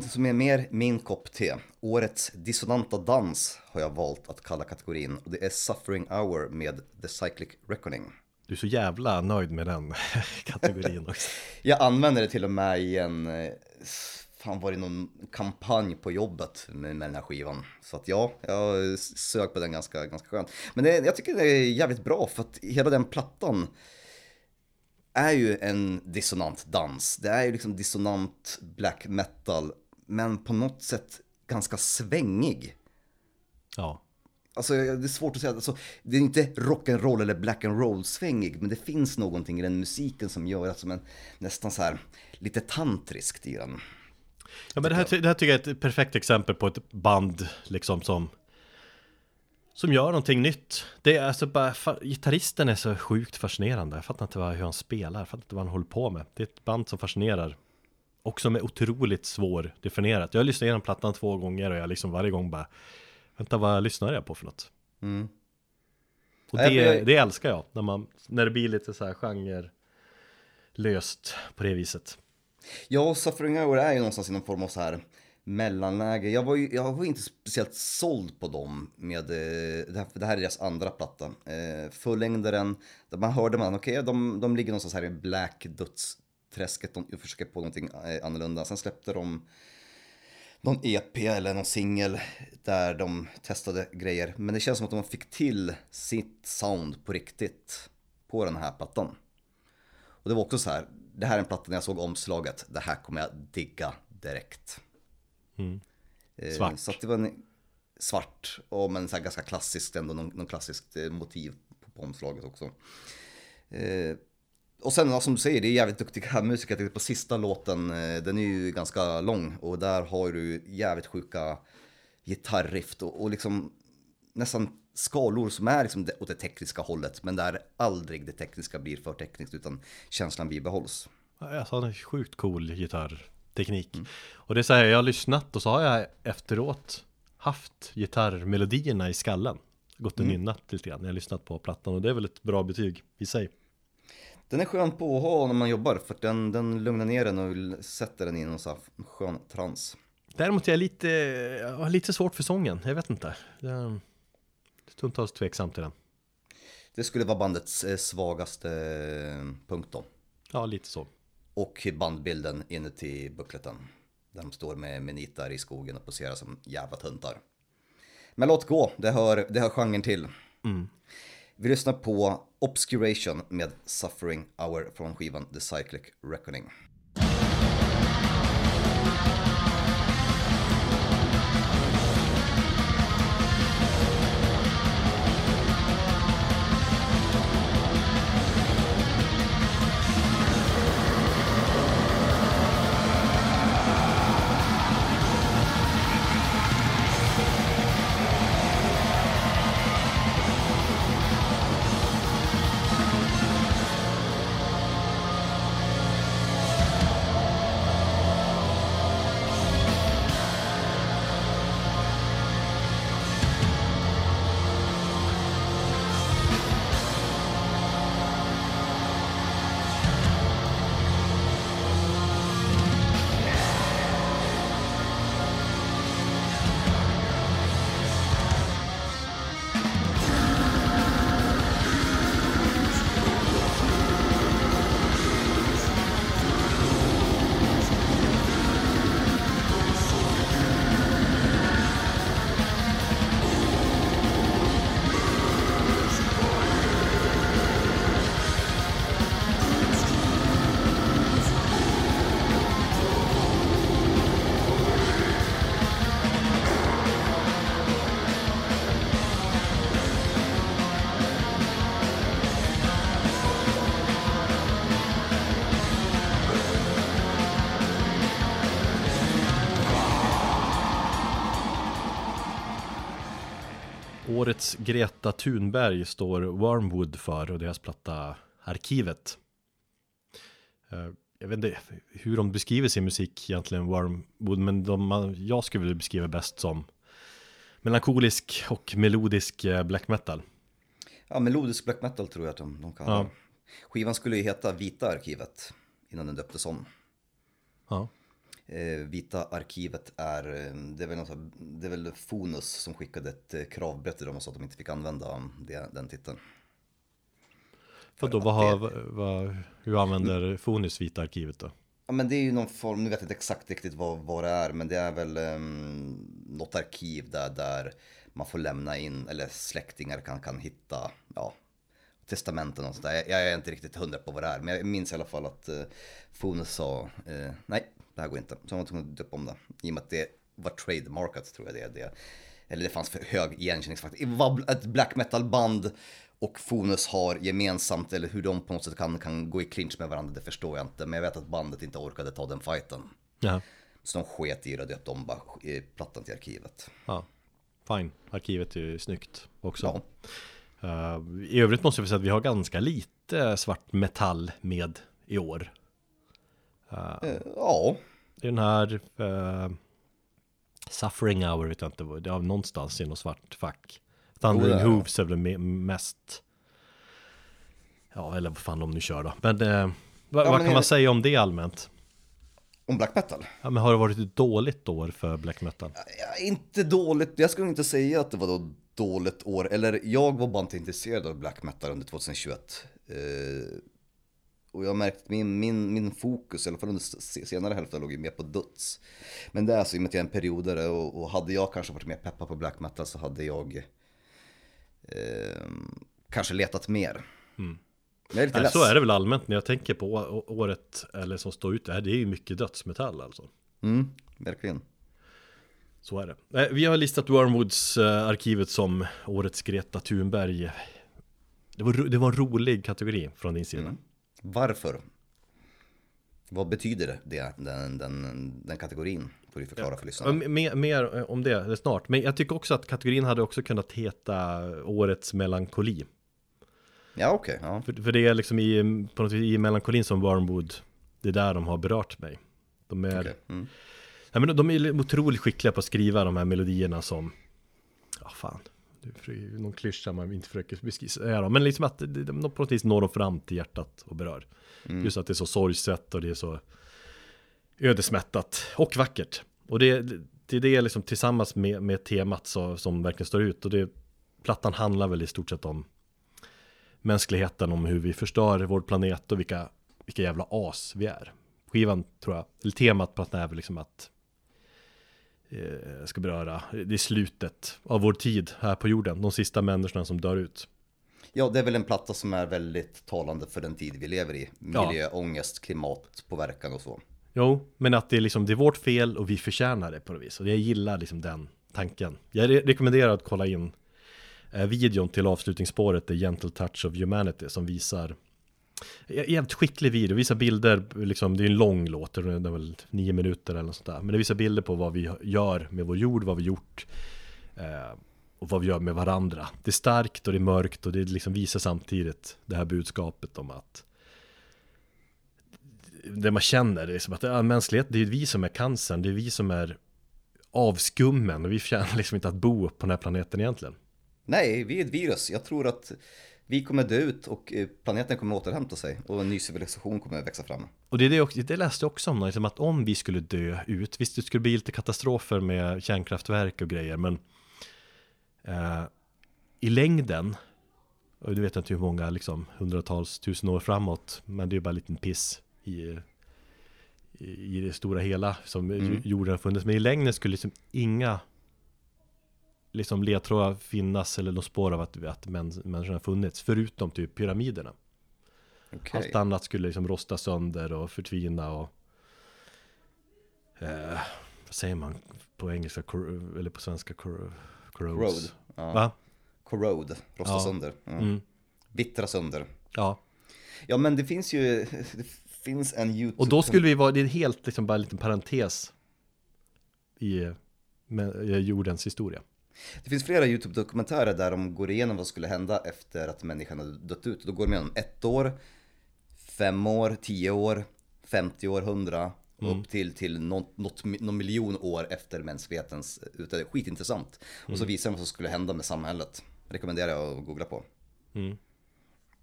Någonting som är mer min kopp te. Årets dissonanta dans har jag valt att kalla kategorin och det är Suffering Hour med The Cyclic Reckoning. Du är så jävla nöjd med den kategorin också. jag använder det till och med i en, eh, fan var det någon kampanj på jobbet med, med den här skivan. Så att ja, jag sög på den ganska, ganska skönt. Men det, jag tycker det är jävligt bra för att hela den plattan är ju en dissonant dans. Det är ju liksom dissonant black metal, men på något sätt ganska svängig. Ja. Alltså det är svårt att säga, alltså, det är inte rock'n'roll eller black and roll svängig, men det finns någonting i den musiken som gör att som en nästan så här lite tantriskt i den. Ja men det här, det här tycker jag är ett perfekt exempel på ett band liksom som som gör någonting nytt. Det är alltså bara, gitarristen är så sjukt fascinerande. Jag fattar inte vad, hur han spelar, jag fattar inte vad han håller på med. Det är ett band som fascinerar. Och som är otroligt svårdefinierat. Jag har lyssnat igenom plattan två gånger och jag liksom varje gång bara Vänta, vad lyssnar jag på för något? Mm. Och det, det älskar jag, när, man, när det blir lite så här genre löst på det viset. Ja, Suffering Hour är ju någonstans i någon form av så här mellanläge. Jag var, ju, jag var inte speciellt såld på dem med, eh, det här, det här är deras andra platta. Eh, fullängdaren, man hörde man, okej, okay, de, de ligger någonstans här i black dödsträsket, de försöker på någonting eh, annorlunda. Sen släppte de någon EP eller någon singel där de testade grejer. Men det känns som att de fick till sitt sound på riktigt på den här plattan. Och det var också så här, det här är en platta när jag såg omslaget, det här kommer jag digga direkt. Mm. Eh, svart. Så det var en svart, och men så här ganska klassiskt ändå, någon, någon klassiskt eh, motiv på, på omslaget också. Eh, och sen som du säger, det är jävligt duktiga musiker. På sista låten, den är ju ganska lång och där har du jävligt sjuka gitarriff och, och liksom nästan skalor som är liksom åt det tekniska hållet men där aldrig det tekniska blir för tekniskt utan känslan bibehålls. Alltså han är sjukt cool gitarrteknik. Mm. Och det är så här, jag har lyssnat och så har jag efteråt haft gitarrmelodierna i skallen. Gått och mm. nynnat lite grann när jag lyssnat på plattan och det är väl ett bra betyg i sig. Den är skön på att ha när man jobbar för den, den lugnar ner den och sätter den i någon sån skön trans. Däremot är jag lite, jag har lite svårt för sången, jag vet inte. Jag är stundtals tveksam till den. Det skulle vara bandets eh, svagaste eh, punkt då. Ja, lite så. Och bandbilden inuti buckleten. Där de står med, med nitar i skogen och poserar som jävla töntar. Men låt gå, det hör, det hör genren till. Mm. Vi lyssnar på Obscuration med Suffering Hour från skivan The Cyclic Reckoning. Årets Greta Thunberg står Wormwood för och deras platta Arkivet. Eh, jag vet inte hur de beskriver sin musik egentligen, Wormwood, men de, jag skulle vilja beskriva bäst som melankolisk och melodisk eh, black metal. Ja, melodisk black metal tror jag att de, de kallar ja. Skivan skulle ju heta Vita Arkivet innan den döptes om. Ja. Eh, Vita arkivet är, eh, det är väl, något, det är väl Fonus som skickade ett eh, kravbrett till dem och sa att de inte fick använda det, den titeln. Vadå, vad har, vad, hur använder Fonus Vita arkivet då? Ja men det är ju någon form, nu vet jag inte exakt riktigt vad, vad det är, men det är väl um, något arkiv där, där man får lämna in, eller släktingar kan, kan hitta, ja, testamenten och sådär. Jag, jag är inte riktigt hundra på vad det är, men jag minns i alla fall att uh, Fonus sa, uh, nej, det här går inte. Så man var tvungen att döpa om det, i och med att det var trademarkat tror jag det är det. Eller det fanns för hög igenkänningsfaktor. Var ett black metal band och Fonus har gemensamt, eller hur de på något sätt kan, kan gå i clinch med varandra, det förstår jag inte. Men jag vet att bandet inte orkade ta den fighten. Ja. Så de sket i det och döpte om bara plattan till arkivet. Ja, fine. Arkivet är ju snyggt också. Ja. Uh, I övrigt måste jag säga att vi har ganska lite svart metall med i år. Uh, ja. Det är den här uh, Suffering Hour, vet jag inte, det är någonstans i något svart fack. Thundering oh. Hooves är väl mest Ja, eller vad fan de nu kör då. Men eh, vad, ja, vad kan man säga om det allmänt? Om black metal? Ja, men har det varit ett dåligt år för black metal? Ja, inte dåligt, jag skulle inte säga att det var då dåligt år. Eller jag var bara inte intresserad av black metal under 2021. Eh, och jag har märkt min, min, min fokus, i alla fall under senare hälften, låg ju mer på döds. Men det är alltså i och med att jag är en periodare och, och hade jag kanske varit mer peppad på black metal så hade jag eh, kanske letat mer. Mm. Jag är lite Nej, så är det väl allmänt när jag tänker på året eller som står ute här. Det är ju mycket dödsmetall alltså. Mm, verkligen. Så är det. Vi har listat Wormwoods-arkivet som årets Greta Thunberg. Det var, det var en rolig kategori från din sida. Mm. Varför? Vad betyder det, den, den, den kategorin? Får du förklara för lyssnarna. Mer, mer om det snart. Men jag tycker också att kategorin hade också kunnat heta Årets melankoli. Ja, okej. Okay, ja. för, för det är liksom i, på något vis, i melankolin som Wormwood, det är där de har berört mig. De är, okay. mm. ja, men de är otroligt skickliga på att skriva de här melodierna som, ja fan, det är någon klyscha man inte försöker beskriva, men liksom att de på något vis når de fram till hjärtat och berör. Mm. Just att det är så sorgset och det är så ödesmättat och vackert. Och det, det är det liksom tillsammans med, med temat så, som verkligen står ut. Och det, plattan handlar väl i stort sett om mänskligheten, om hur vi förstör vår planet och vilka, vilka jävla as vi är. Skivan tror jag, eller temat på att det är väl liksom att ska beröra, det är slutet av vår tid här på jorden, de sista människorna som dör ut. Ja, det är väl en platta som är väldigt talande för den tid vi lever i. Miljöångest, klimatpåverkan och så. Jo, men att det är liksom, det är vårt fel och vi förtjänar det på något vis. Och jag gillar liksom den tanken. Jag re rekommenderar att kolla in eh, videon till avslutningsspåret The Gentle Touch of Humanity som visar Jävligt skicklig video, visar bilder, liksom, det är en lång låt, det är väl nio minuter eller något sånt där. Men det visar bilder på vad vi gör med vår jord, vad vi gjort eh, och vad vi gör med varandra. Det är starkt och det är mörkt och det liksom visar samtidigt det här budskapet om att det man känner, det är som att ja, mänsklighet, det är vi som är cancern, det är vi som är avskummen och vi förtjänar liksom inte att bo på den här planeten egentligen. Nej, vi är ett virus. Jag tror att vi kommer dö ut och eh, planeten kommer återhämta sig och en ny civilisation kommer växa fram. Och det, är det, också, det läste jag också om, liksom att om vi skulle dö ut, visst det skulle bli lite katastrofer med kärnkraftverk och grejer, men eh, i längden, och du vet inte hur många, liksom hundratals, tusen år framåt, men det är bara en liten piss i, i det stora hela som mm. jorden har funnits. Men i längden skulle liksom inga liksom ledtrådar finnas eller något spår av att, att människan har funnits. Förutom typ pyramiderna. Okay. Allt annat skulle liksom rosta sönder och förtvina och eh, Vad säger man på engelska eller på svenska? Corrode. Corrode. Ja. Va? Corrode, rosta ja. sönder. Ja. Mm. Vittra sönder. Ja. Ja men det finns ju, det finns en YouTube Och då skulle vi vara, det är helt liksom bara en liten parentes i, med, jordens historia Det finns flera YouTube-dokumentärer där de går igenom vad som skulle hända efter att människan hade dött ut Då går de igenom ett år, fem år, tio år, 50 år, 100 Mm. upp till, till något, något, någon miljon år efter mänsklighetens utdöende. Skitintressant. Mm. Och så mm. visar de vad som skulle hända med samhället. Rekommenderar jag att googla på. Mm.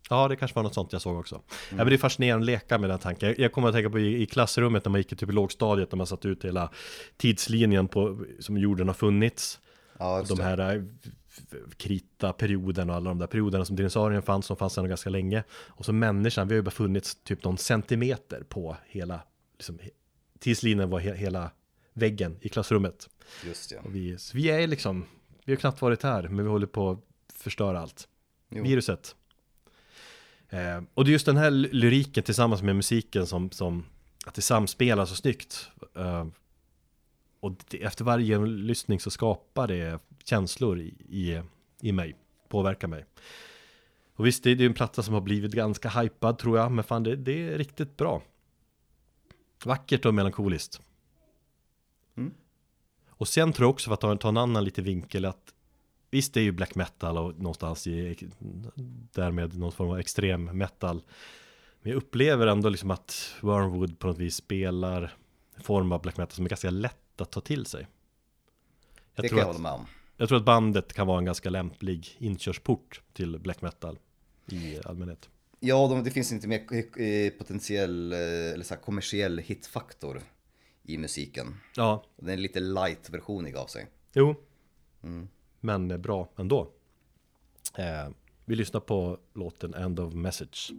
Ja, det kanske var något sånt jag såg också. Mm. Ja, men det är fascinerande att leka med den tanken. Jag kommer att tänka på i, i klassrummet när man gick typ i lågstadiet, när man satt ut hela tidslinjen på, som jorden har funnits. Ja, de här äh, krita-perioden och alla de där perioderna som dinosaurien fanns, som fanns sedan ganska länge. Och så människan, vi har ju bara funnits typ någon centimeter på hela, liksom, tidslinjen var he hela väggen i klassrummet. Just ja. Vi, vi är liksom, vi har knappt varit här, men vi håller på att förstöra allt. Jo. Viruset. Eh, och det är just den här lyriken tillsammans med musiken som, som att det samspelar så snyggt. Eh, och det, efter varje lyssning så skapar det känslor i, i, i mig, påverkar mig. Och visst, det är en platta som har blivit ganska hypad tror jag, men fan det, det är riktigt bra. Vackert och melankoliskt. Mm. Och sen tror jag också, för att ta, ta en annan lite vinkel, att Visst, det är ju black metal och någonstans i därmed någon form av extrem metal. Men jag upplever ändå liksom att Wormwood på något vis spelar en form av black metal som är ganska lätt att ta till sig. Jag det kan jag hålla med om. Jag tror att bandet kan vara en ganska lämplig inkörsport till black metal i allmänhet. Ja, det finns inte mer eh, potentiell eh, eller så kommersiell hitfaktor i musiken. Ja. Den är lite light-versionig av sig. Jo. Mm. Men bra ändå. Eh, vi lyssnar på låten End of Message.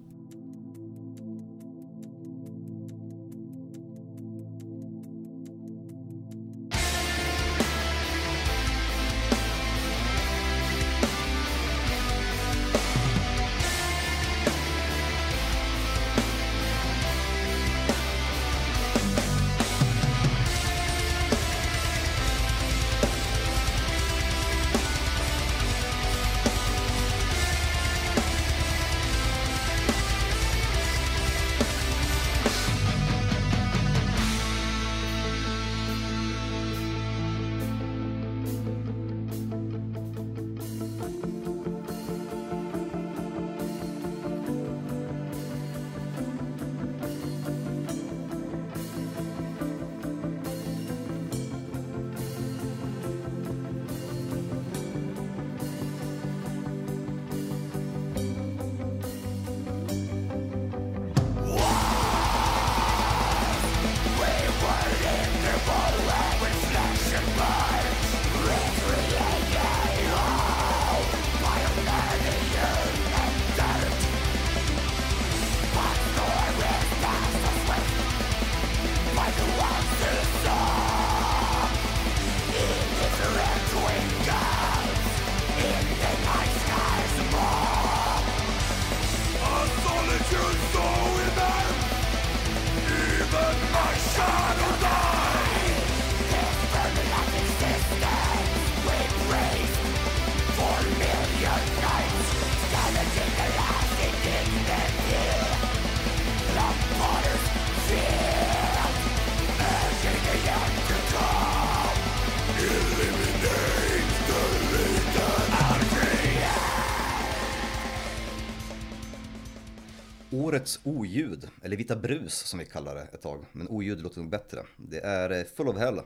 Årets oljud, eller Vita Brus som vi kallar det ett tag, men oljud låter nog bättre. Det är eh, Full of Hell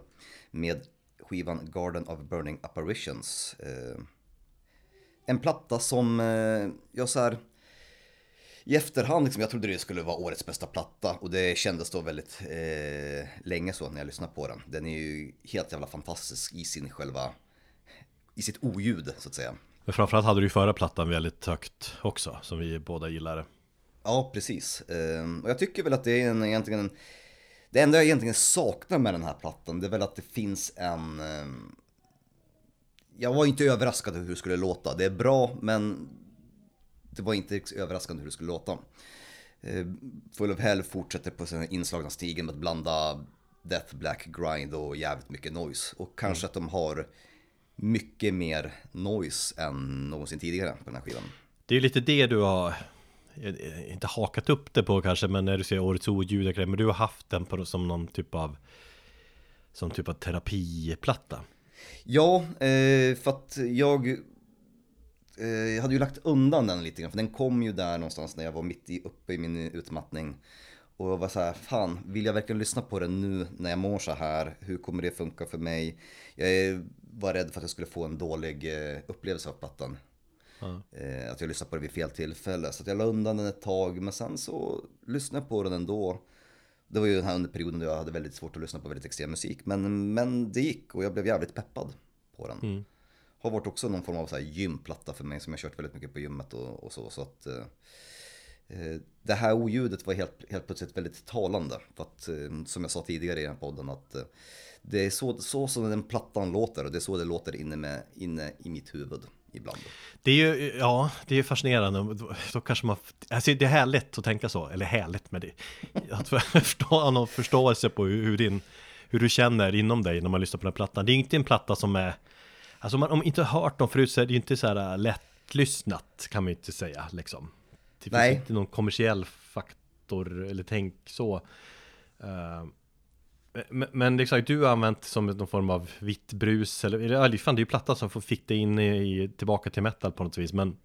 med skivan Garden of Burning Apparitions. Eh, en platta som eh, jag så här, i efterhand, liksom, jag trodde det skulle vara årets bästa platta och det kändes då väldigt eh, länge så när jag lyssnade på den. Den är ju helt jävla fantastisk i sin själva, i sitt oljud så att säga. Men framförallt hade du ju förra plattan väldigt högt också, som vi båda gillade. Ja, precis. Ehm, och jag tycker väl att det är en, egentligen en, det enda jag egentligen saknar med den här plattan, det är väl att det finns en... Ehm, jag var inte överraskad hur det skulle låta. Det är bra, men det var inte överraskande hur det skulle låta. Ehm, Full of Hell fortsätter på sin inslagna stigen med att blanda Death Black Grind och jävligt mycket noise. Och kanske mm. att de har mycket mer noise än någonsin tidigare på den här skivan. Det är lite det du har Eh, inte hakat upp det på kanske, men när du säger årets oljud men du har haft den på, som någon typ av som typ av terapiplatta. Ja, eh, för att jag eh, jag hade ju lagt undan den lite grann, för den kom ju där någonstans när jag var mitt i, uppe i min utmattning. Och jag var så här, fan, vill jag verkligen lyssna på den nu när jag mår så här? Hur kommer det funka för mig? Jag var rädd för att jag skulle få en dålig eh, upplevelse av plattan. Eh, att jag lyssnade på det vid fel tillfälle. Så jag la undan den ett tag, men sen så lyssnade jag på den ändå. Det var ju den här under perioden då jag hade väldigt svårt att lyssna på väldigt extrem musik. Men, men det gick och jag blev jävligt peppad på den. Mm. Har varit också någon form av så här gymplatta för mig som jag kört väldigt mycket på gymmet och, och så. Så att eh, eh, det här oljudet var helt, helt plötsligt väldigt talande. För att eh, som jag sa tidigare i den här podden att eh, det är så, så som den plattan låter och det är så det låter inne, med, inne i mitt huvud ibland. Det är ju, ja, det är fascinerande. Då, då kanske man, alltså det är härligt att tänka så, eller härligt med det. Att förstå, någon förståelse på hur, hur, din, hur du känner inom dig när man lyssnar på den här plattan. Det är inte en platta som är, alltså om man inte har hört dem förut så är det ju inte så här lättlyssnat kan man ju inte säga liksom. Det finns Nej. inte någon kommersiell faktor eller tänk så. Uh, men, men exakt, du har använt som någon form av vitt brus eller, eller fan, det är ju platta som får fick dig in i, tillbaka till metal på något vis men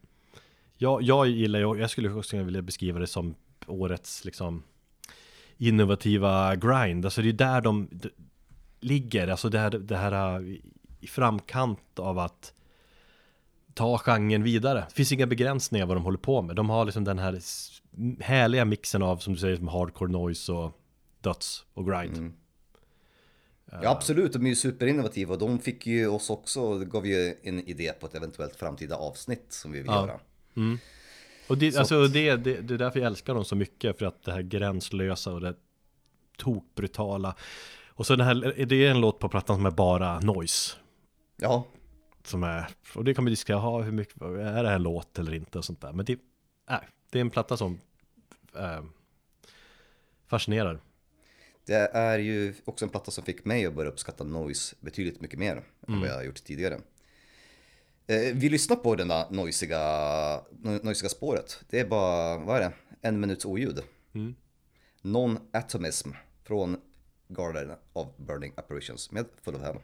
jag, jag gillar ju, jag skulle också vilja beskriva det som årets liksom innovativa grind, alltså det är där de, de ligger, alltså det här, det här i framkant av att ta genren vidare. Det finns inga begränsningar vad de håller på med. De har liksom den här härliga mixen av, som du säger, som hardcore noise och döds och grind. Mm. Ja absolut, de är ju superinnovativa och de fick ju oss också, gav ju en idé på ett eventuellt framtida avsnitt som vi vill Ja. göra. Mm. Och det, Så alltså det, det, det är därför jag älskar dem så mycket, för att det här gränslösa och det tokbrutala. Och så den här, det är en låt på plattan som är bara noise. Ja, Som är, och det kan man diskutera, ha, hur mycket, är det här en låt eller inte och sånt där. Men det, äh, det är en platta som äh, fascinerar. Det är ju också en platta som fick mig att börja uppskatta noise betydligt mycket mer än vad jag har gjort tidigare. Eh, Vi lyssnar på den där noisiga, no- noisiga spåret. Det är bara, vad är det? En minuts oljud. Mm. Non-atomism från Garden of Burning Apparitions med Full of Hell.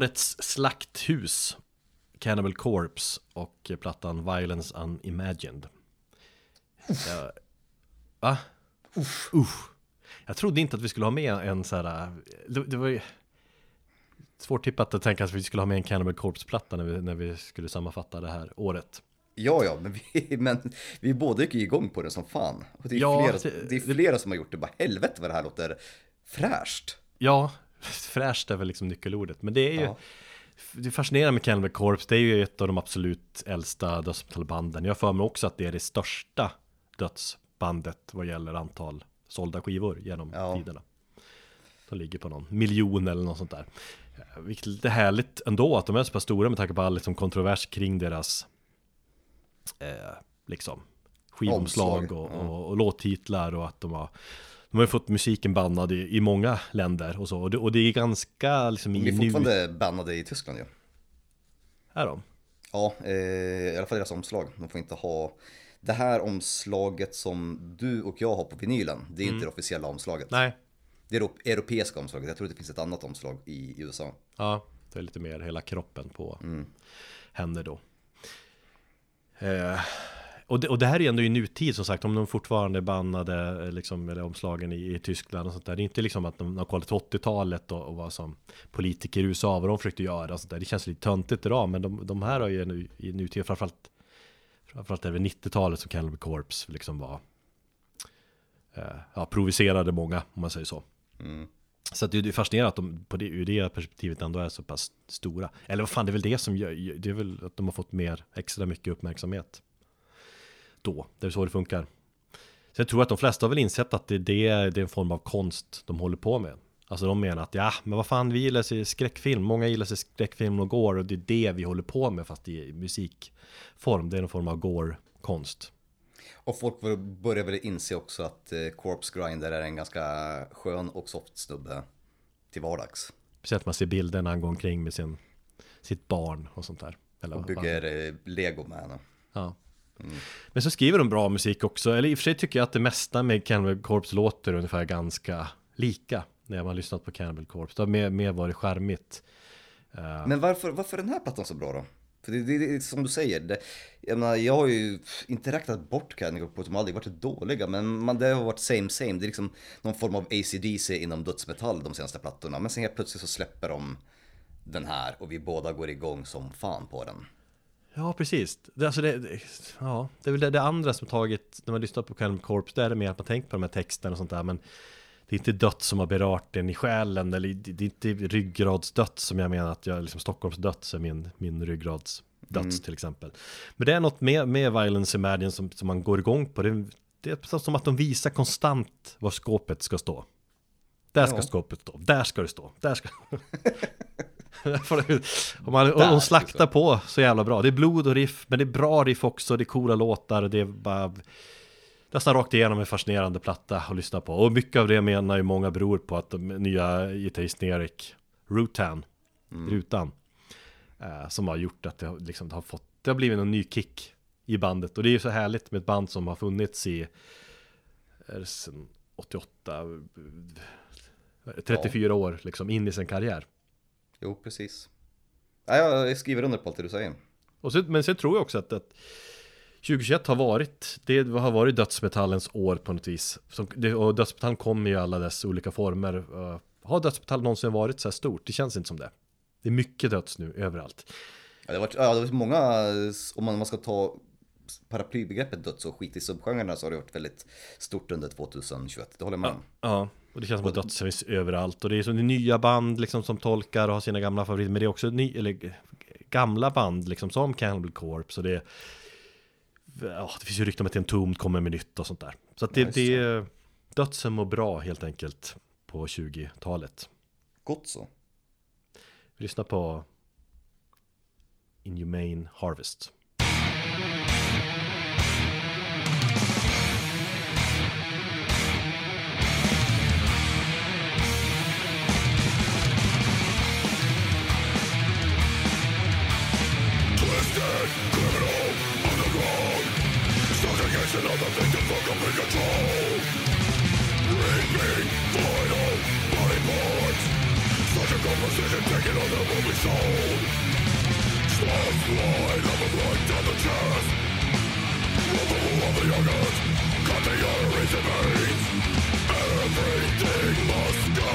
Årets slakthus Cannibal Corpse och plattan Violence Unimagined ja, Va? Uff. Uff. Jag trodde inte att vi skulle ha med en så här Det, det var ju Svårt tippat att tänka att vi skulle ha med en Cannibal Corpse-platta när vi, när vi skulle sammanfatta det här året Ja, ja, men vi, men vi båda gick ju igång på den som fan. Och det är, Ja, flera, det- det, är flera som har gjort det. Bara helvete vad det här låter fräscht. Ja, fräscht är väl liksom nyckelordet Men det är ju Ja. Det är fascinerande med Cannibal Corpse, det är ju ett av de absolut äldsta dödsmetallbanden. Jag för mig också att det är det största dödsbandet vad gäller antal sålda skivor genom Ja. tiderna. De ligger på någon miljon eller något sånt där. Eh, Vilket är lite härligt ändå att de är så pass stora med tanke på all liksom kontrovers kring deras eh, liksom skivomslag Omslag, och, och, och låttitlar och att de har de har ju fått musiken bannad i, i många länder och så. Och det, och det är ganska liksom De är nu... fortfarande bannade i Tyskland ju. Är de? Ja, eh, i alla fall deras omslag. De får inte ha det här omslaget som du och jag har på vinylen. Det är inte det officiella omslaget. Nej. Det är det europeiska omslaget. Jag tror det finns ett annat omslag i USA. Ja, det är lite mer hela kroppen på Mm. henne då. Eh, och, det, och det här är ändå i nutid som sagt, om de fortfarande är bannade, eh, liksom, eller omslagen i, i Tyskland och sånt där. Det är inte liksom att de har kollat 80-talet och, och vad som politiker i USA, vad de försökte göra och sånt där. Det känns lite töntigt idag, men de, de här har ju nu, i nutid, framförallt, framförallt det 90-talet som Cannibal Corpse liksom var, eh, ja, provocerade många, om man säger så. Mm. Så att det är fascinerande att de på det, ur det perspektivet ändå är så pass stora. Eller vad fan, det är väl det som gör, det är väl att de har fått mer, extra mycket uppmärksamhet. Då, det är så det funkar. Så jag tror att de flesta har väl insett att det, det, det är en form av konst de håller på med. Alltså de menar att ja, men vad fan, vi gillar sig skräckfilm, många gillar sig skräckfilm och går och det är det vi håller på med fast i musikform. Det är en form av gore-konst. Och folk börjar väl inse också att eh, Corpse Grinder är en ganska skön och soft snubbe till vardags. Speciellt man ser bilder när han går omkring med sin, sitt barn och sånt där. Eller och bygger eh, Lego med henne. Ja. Mm. Men så skriver de bra musik också, eller i och för sig tycker jag att det mesta med Cannibal Corpse låter ungefär ganska lika när man lyssnat på Cannibal Corpse. Det har mer, mer varit skärmigt. Eh, men varför, varför är den här plattan så bra då? För det, det, det är som du säger, det, jag, menar, jag har ju inte räknat bort Cannibal Corpse, de har aldrig varit dåliga, men man, det har varit same same. Det är liksom någon form av ACDC inom dödsmetall de senaste plattorna. Men sen helt plötsligt så släpper de den här och vi båda går igång som fan på den. Ja, precis. Det, alltså det, det, ja, det är väl det, det, andra som tagit, när man lyssnar på Cannibal Corpse, det är det mer att man tänker på de här texterna och sånt där, men det är inte dött som har berört en i själen, eller det är inte ryggradsdött som jag menar att jag, liksom Stockholms döds är min, min ryggradsdöds mm. till exempel. Men det är något med, med Violence Imagine som, som man går igång på, det, det är som att de visar konstant var skåpet ska stå. Där ska ja. skåpet stå, där ska det stå, där ska... och, man, och de slaktar på så jävla bra. Det är blod och riff, men det är bra riff också, det är coola låtar, det är bara nästan rakt igenom en fascinerande platta att lyssna på. Och mycket av det menar ju många beror på att de nya gitarristen Erik Rutan, mm. Rutan, eh, som har gjort att det, har, liksom, det har fått, det har blivit en ny kick i bandet. Och det är ju så härligt med ett band som har funnits i, är sen 88, 34 ja. år liksom in i sin karriär. Jo, precis. Ja, jag skriver under på allt det du säger. Och så, men sen tror jag också att, att 2021 har varit, det har varit dödsmetallens år på något vis. Som, det, och dödsmetallen kommer i alla dess olika former. Uh, har dödsmetall någonsin varit så här stort? Det känns inte som det. Det är mycket döds nu överallt. Ja, det har varit, ja, det varit många, om man, man ska ta paraplybegreppet döds och skit i subgenrerna så har det varit väldigt stort under 2021. Det håller om. Ja, ja, och det känns som att döds finns överallt. Och det är det är nya band liksom som tolkar och har sina gamla favoriter. Men det är också ny, eller, gamla band liksom som Cannibal Corpse. Och det ja, det finns ju rykten om att en tom kommer med nytt och sånt där. Så att det, nice. det är dödsen mår bra helt enkelt på 20-talet. Gott så. Vi lyssnar på Inhumane Harvest. Another victim for complete control Reaping final body parts Surgical precision taken on the movie soul Slow line of a blood down the chest Removal of the organs Cut the arteries and veins Everything must go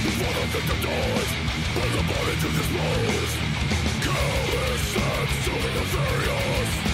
Before the victim dies Bring the body to dispose Careless and super nefarious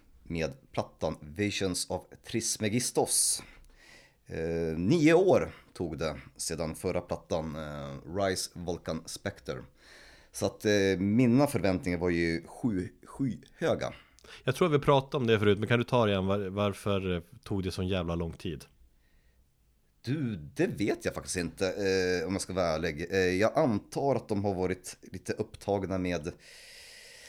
med plattan Visions of Trismegistos. Eh, nio år tog det sedan förra plattan eh, Rise Volcan Spectre. Så att eh, mina förväntningar var ju sky, skyhöga. Jag tror vi pratade om det förut, men kan du ta det igen? Var, varför eh, tog det så jävla lång tid? Du, det vet jag faktiskt inte eh, om jag ska vara ärlig. Eh, jag antar att de har varit lite upptagna med...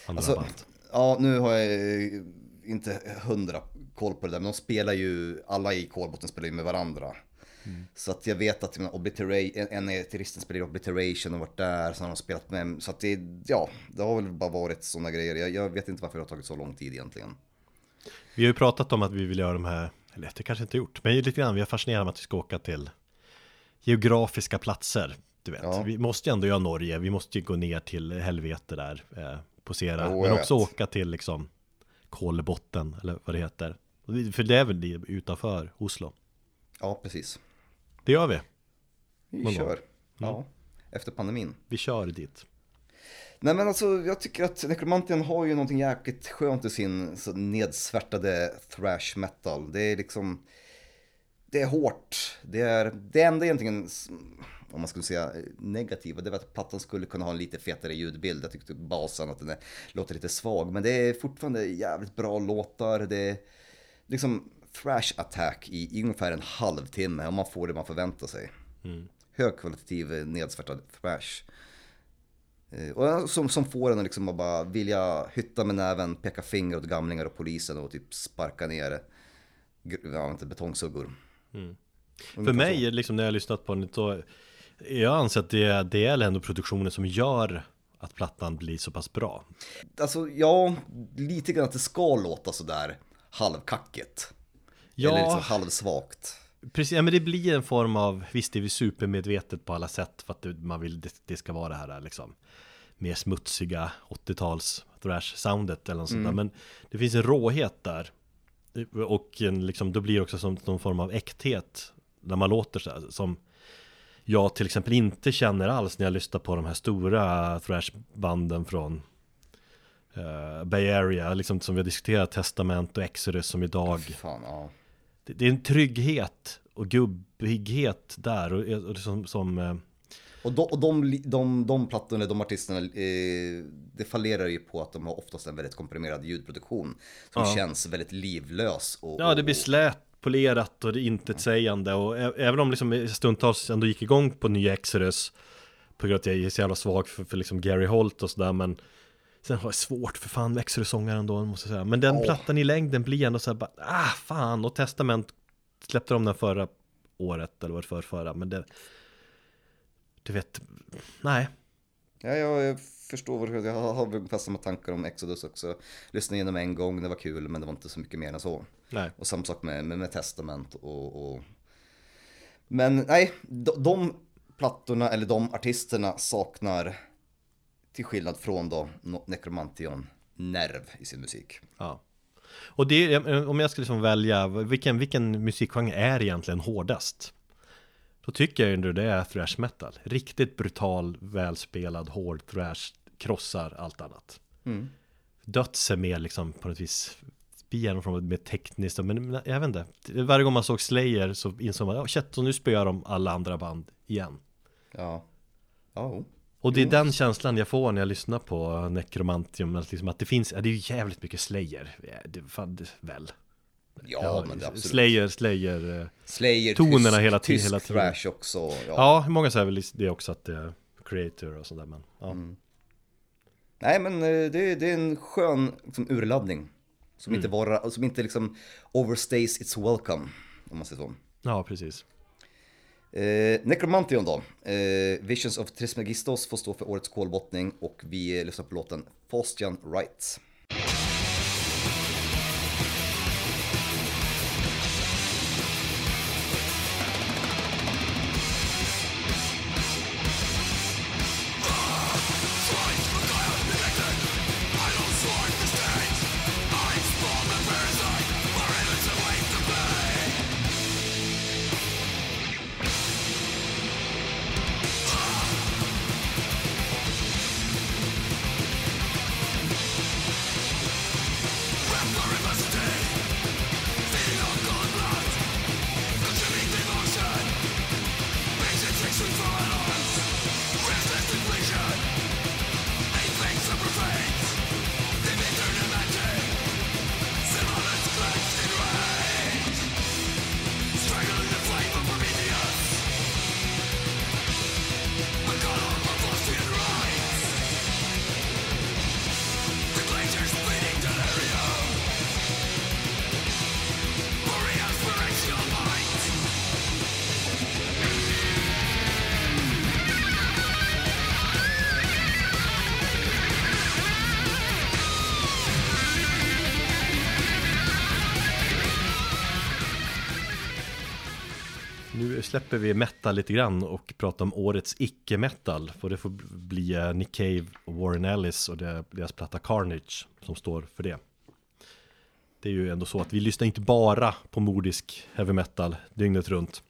Andra alltså, band. Ja, nu har jag inte hundra koll på det där, men de spelar ju, alla i kolbotten spelar ju med varandra. Mm. Så att jag vet att Obliteration, en av terroristen spelar Obliteration och varit där, så har de spelat med, så att det, ja, det har väl bara varit sådana grejer. Jag, jag, vet inte varför det har tagit så lång tid egentligen. Vi har ju pratat om att vi vill göra de här, eller det kanske inte gjort, men lite grann, vi har fascinerat med att vi ska åka till geografiska platser. Du vet, Ja. vi måste ju ändå göra Norge, vi måste ju gå ner till helvete där, eh, posera, Jo, men också vet. åka till liksom Kolbotten, eller vad det heter. För det är väl det utanför Oslo. Ja, precis. Det gör vi, Vi Någon gång. kör. Ja, efter pandemin. vi kör dit. Nej men alltså jag tycker att Necromantian har ju någonting jäkligt skönt i sin så nedsvärtade thrash metal. Det är liksom, det är hårt. Det är, det enda egentligen, om man skulle säga negativa, det var att plattan skulle kunna ha en lite fetare ljudbild. Jag tyckte basen att den är, låter lite svag, men det är fortfarande jävligt bra låtar. Det är liksom thrash attack i, i ungefär en halvtimme och man får det man förväntar sig. Högkvalitativ eh, nedsvärtad thrash. Eh, Och som, som får en att liksom bara vilja hytta med näven, peka finger åt gamlingar och polisen och typ sparka ner gr- ja, inte, betongsuggor. För mig, liksom när jag har lyssnat på den, så jag anser att det, det är ändå produktionen som gör att plattan blir så pass bra. Alltså ja, lite grann att det ska låta sådär halvkackigt. Eller liksom halvsvagt. Precis, ja, men det blir en form av, visst det är vi supermedvetet på alla sätt för att det, man vill det, det ska vara det här liksom mer smutsiga 80-tals thrash-soundet eller något sånt där. Men det finns en råhet där. Och en, liksom, då blir det också som någon form av äkthet när man låter så här, som jag till exempel inte känner alls när jag lyssnar på de här stora thrashbanden från eh, Bay Area, liksom som vi har diskuterat, Testament och Exodus som idag Fan, ja. det, det är en trygghet och gubbighet där och, och som, som eh, Och, de, och de, de, de plattorna, de artisterna, eh, det fallerar ju på att de har oftast en väldigt komprimerad ljudproduktion. Som Ja. känns väldigt livlös. Och, Ja, det blir slät, polerat och intetsägande och även om liksom jag stundtals ändå gick igång på nya Exodus på grund av att jag är så jävla svag för, för liksom Gary Holt och sådär men sen har jag svårt för fan Exodus-sångaren då måste jag säga men den Åh. plattan i längden blir ändå såhär bara ah fan och Testament släppte de den förra året eller var det för förra men det du vet nej Ja, jag, förstår Jag har ungefär samma tankar om Exodus också. Lyssnade igenom en gång, det var kul, men det var inte så mycket mer än så. nej Och samma sak med, med, med Testament och, och... Men nej, de, de plattorna eller de artisterna saknar, till skillnad från då Necromantion, nerv i sin musik. Ja. Och det, om jag skulle liksom välja, vilken, vilken musikgenre är egentligen hårdast? Då tycker jag ändå det är thrash metal. Riktigt brutal, välspelad, hård thrash, krossar allt annat. Mm. Döds är mer liksom på något vis, av mer tekniskt, men jag vet inte. Varje gång man såg Slayer så insåg man, ja shit, och nu spöar de alla andra band igen. Ja. Jo. Och det är den känslan jag får när jag lyssnar på Necromantium, att, liksom att det finns, ja, det är ju jävligt mycket Slayer, det, fan, det, väl. Ja, men det absolut. Slayer, Slayer eh, Slayer, tonerna tysk, hela tysk hela tiden. thrash också. Ja. Ja, många säger väl det också att det är creator och sådär men ja. Mm. Nej, men eh, det, det är en skön liksom, urladdning. Som inte, vara, som inte liksom overstays its welcome, om man säger så. ja, precis Eh, Necromantion då. Eh, Visions of Trismegistos får stå för årets kolbottning och vi lyssnar på låten Faustian Rights. Släpper vi metal lite grann och pratar om årets icke-metal. För det får bli eh, Nick Cave och Warren Ellis och deras platta Carnage som står för det. Det är ju ändå så att vi lyssnar inte bara på mordisk heavy metal dygnet runt.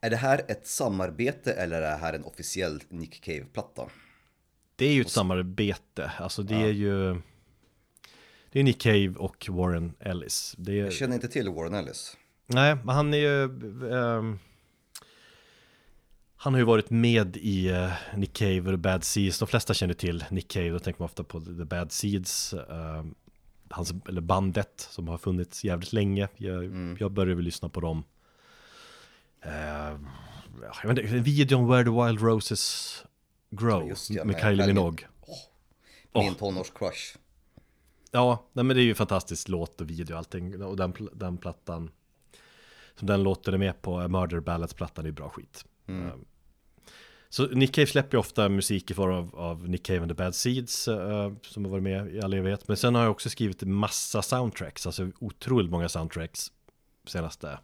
Är det här ett samarbete eller är det här en officiell Nick Cave-platta? Det är ju ett samarbete, alltså det ja. är ju Det är Nick Cave och Warren Ellis är... Jag känner inte till Warren Ellis Nej, men han är ju um... Han har ju varit med i uh, Nick Cave och The Bad Seeds De flesta känner till Nick Cave, då tänker man ofta på The Bad Seeds uh, hans, Eller bandet som har funnits jävligt länge Jag, mm. jag började väl lyssna på dem uh, jag vet inte, videon Where the Wild Roses Grow Just, ja, med, med Kylie Minogue. Oh, min tonårs-crush. Ja, nej, men det är ju fantastiskt låt och video och allting. Och den, den plattan, som den låten är med på, Murder Ballads-plattan, är bra skit. Mm. Um, så Nick Cave släpper ju ofta musik i form av, av Nick Cave and the Bad Seeds uh, Som har varit med i all evighet Men sen har jag också skrivit massa soundtracks Alltså otroligt många soundtracks Senaste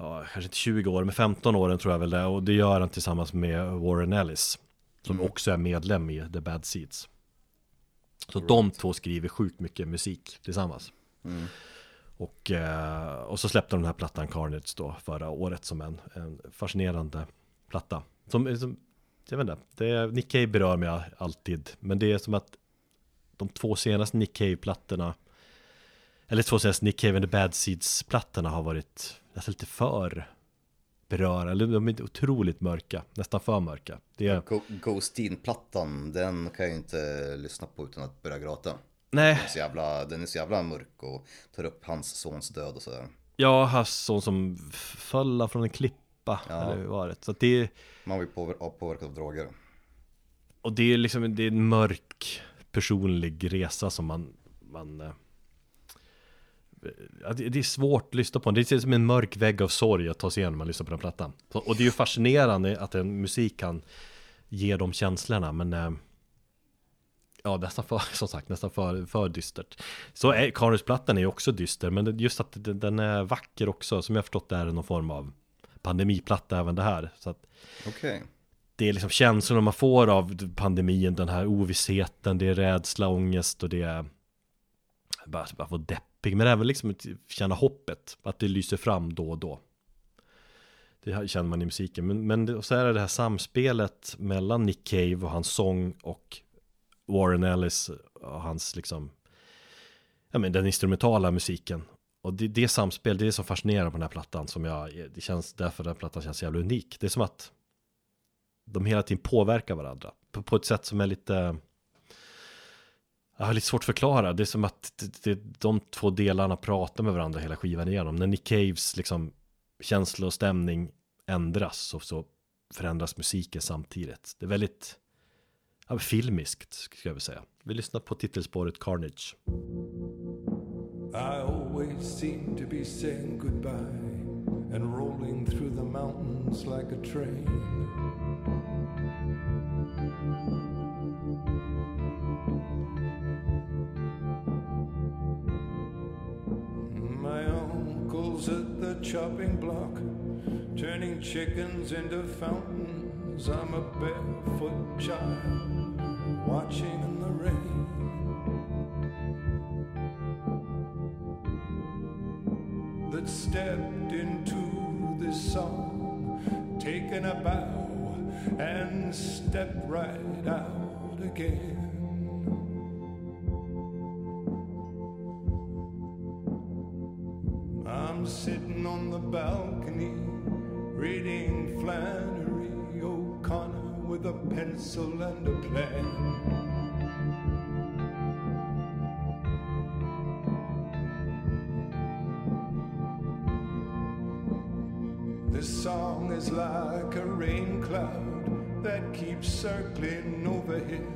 ja, kanske inte 20 år, men 15 åren tror jag väl det. Och det gör han tillsammans med Warren Ellis. Som mm. också är medlem i The Bad Seeds. Så right. de två skriver sjukt mycket musik tillsammans. Mm. Och, eh, och så släppte de den här plattan Carnage då förra året som en, en fascinerande platta. Som, som jag vet inte, det är, Nick Cave berör mig alltid. Men det är som att de två senaste Nick Cave-plattorna eller två senaste Nick Cave and the Bad Seeds-plattorna har varit nästan lite för beröra, eller de är otroligt mörka, nästan för mörka. Det är... Ghostin-plattan, den kan jag ju inte lyssna på utan att börja gråta. Nej. Den är, så jävla, den är så jävla mörk och tar upp hans sons död och sådär. Ja, hans son som föll från en klippa, ja. eller var det? Så att det Man blir påver påverkad av droger. Och det är liksom, det är en mörk personlig resa som man, man eh, det är svårt att lyssna på Det är som en mörk vägg av sorg att ta sig igenom när man lyssnar på den plattan Och det är ju fascinerande att en musik kan ge de känslorna men eh, Ja nästan för, som sagt, nästan för, för dystert. Så är Carnage-plattan är ju också dyster Men just att den är vacker också Som jag förstått det är någon form av Pandemiplatta även det här. Så att okay. Det är liksom känslorna man får av pandemin Den här ovissheten Det är rädsla, ångest och det är Bara, bara få depp deppig. Men även liksom känna hoppet Att det lyser fram då och då. Det känner man i musiken. Men, men så är det det här samspelet mellan Nick Cave och hans sång och Warren Ellis och hans liksom Ja men den instrumentala musiken och det, det samspel, det är det som fascinerar på den här plattan som jag, det känns därför den här plattan känns jävla unik. Det är som att de hela tiden påverkar varandra på, på ett sätt som är lite jag har lite svårt att förklara. Det är som att det, det, de två delarna pratar med varandra hela skivan igenom. När Nick Caves liksom känsla och stämning ändras så, så förändras musiken samtidigt. Det är väldigt filmiskt, skulle jag vilja säga. Vi lyssnar på titelspåret Carnage. I always seem to be saying goodbye and rolling through the mountains like a train My uncle's at the chopping block, turning chickens into fountains. I'm a barefoot child watching in the rain. That stepped into this song, taken a bow, and stepped right out again. I'm sitting on the balcony reading Flannery O'Connor with a pencil and a plan. This song is like a rain cloud that keeps circling overhead.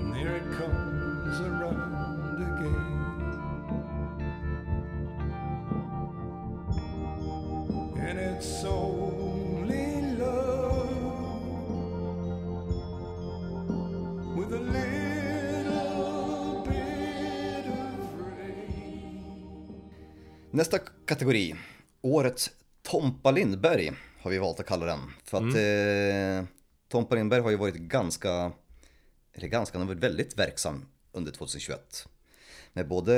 And there it comes around again. and it's only Nästa kategori, årets Tompa Lindberg har vi valt att kalla den. För att eh, Tompa Lindberg har ju varit ganska, eller ganska, han har varit väldigt verksam under 2021. Med både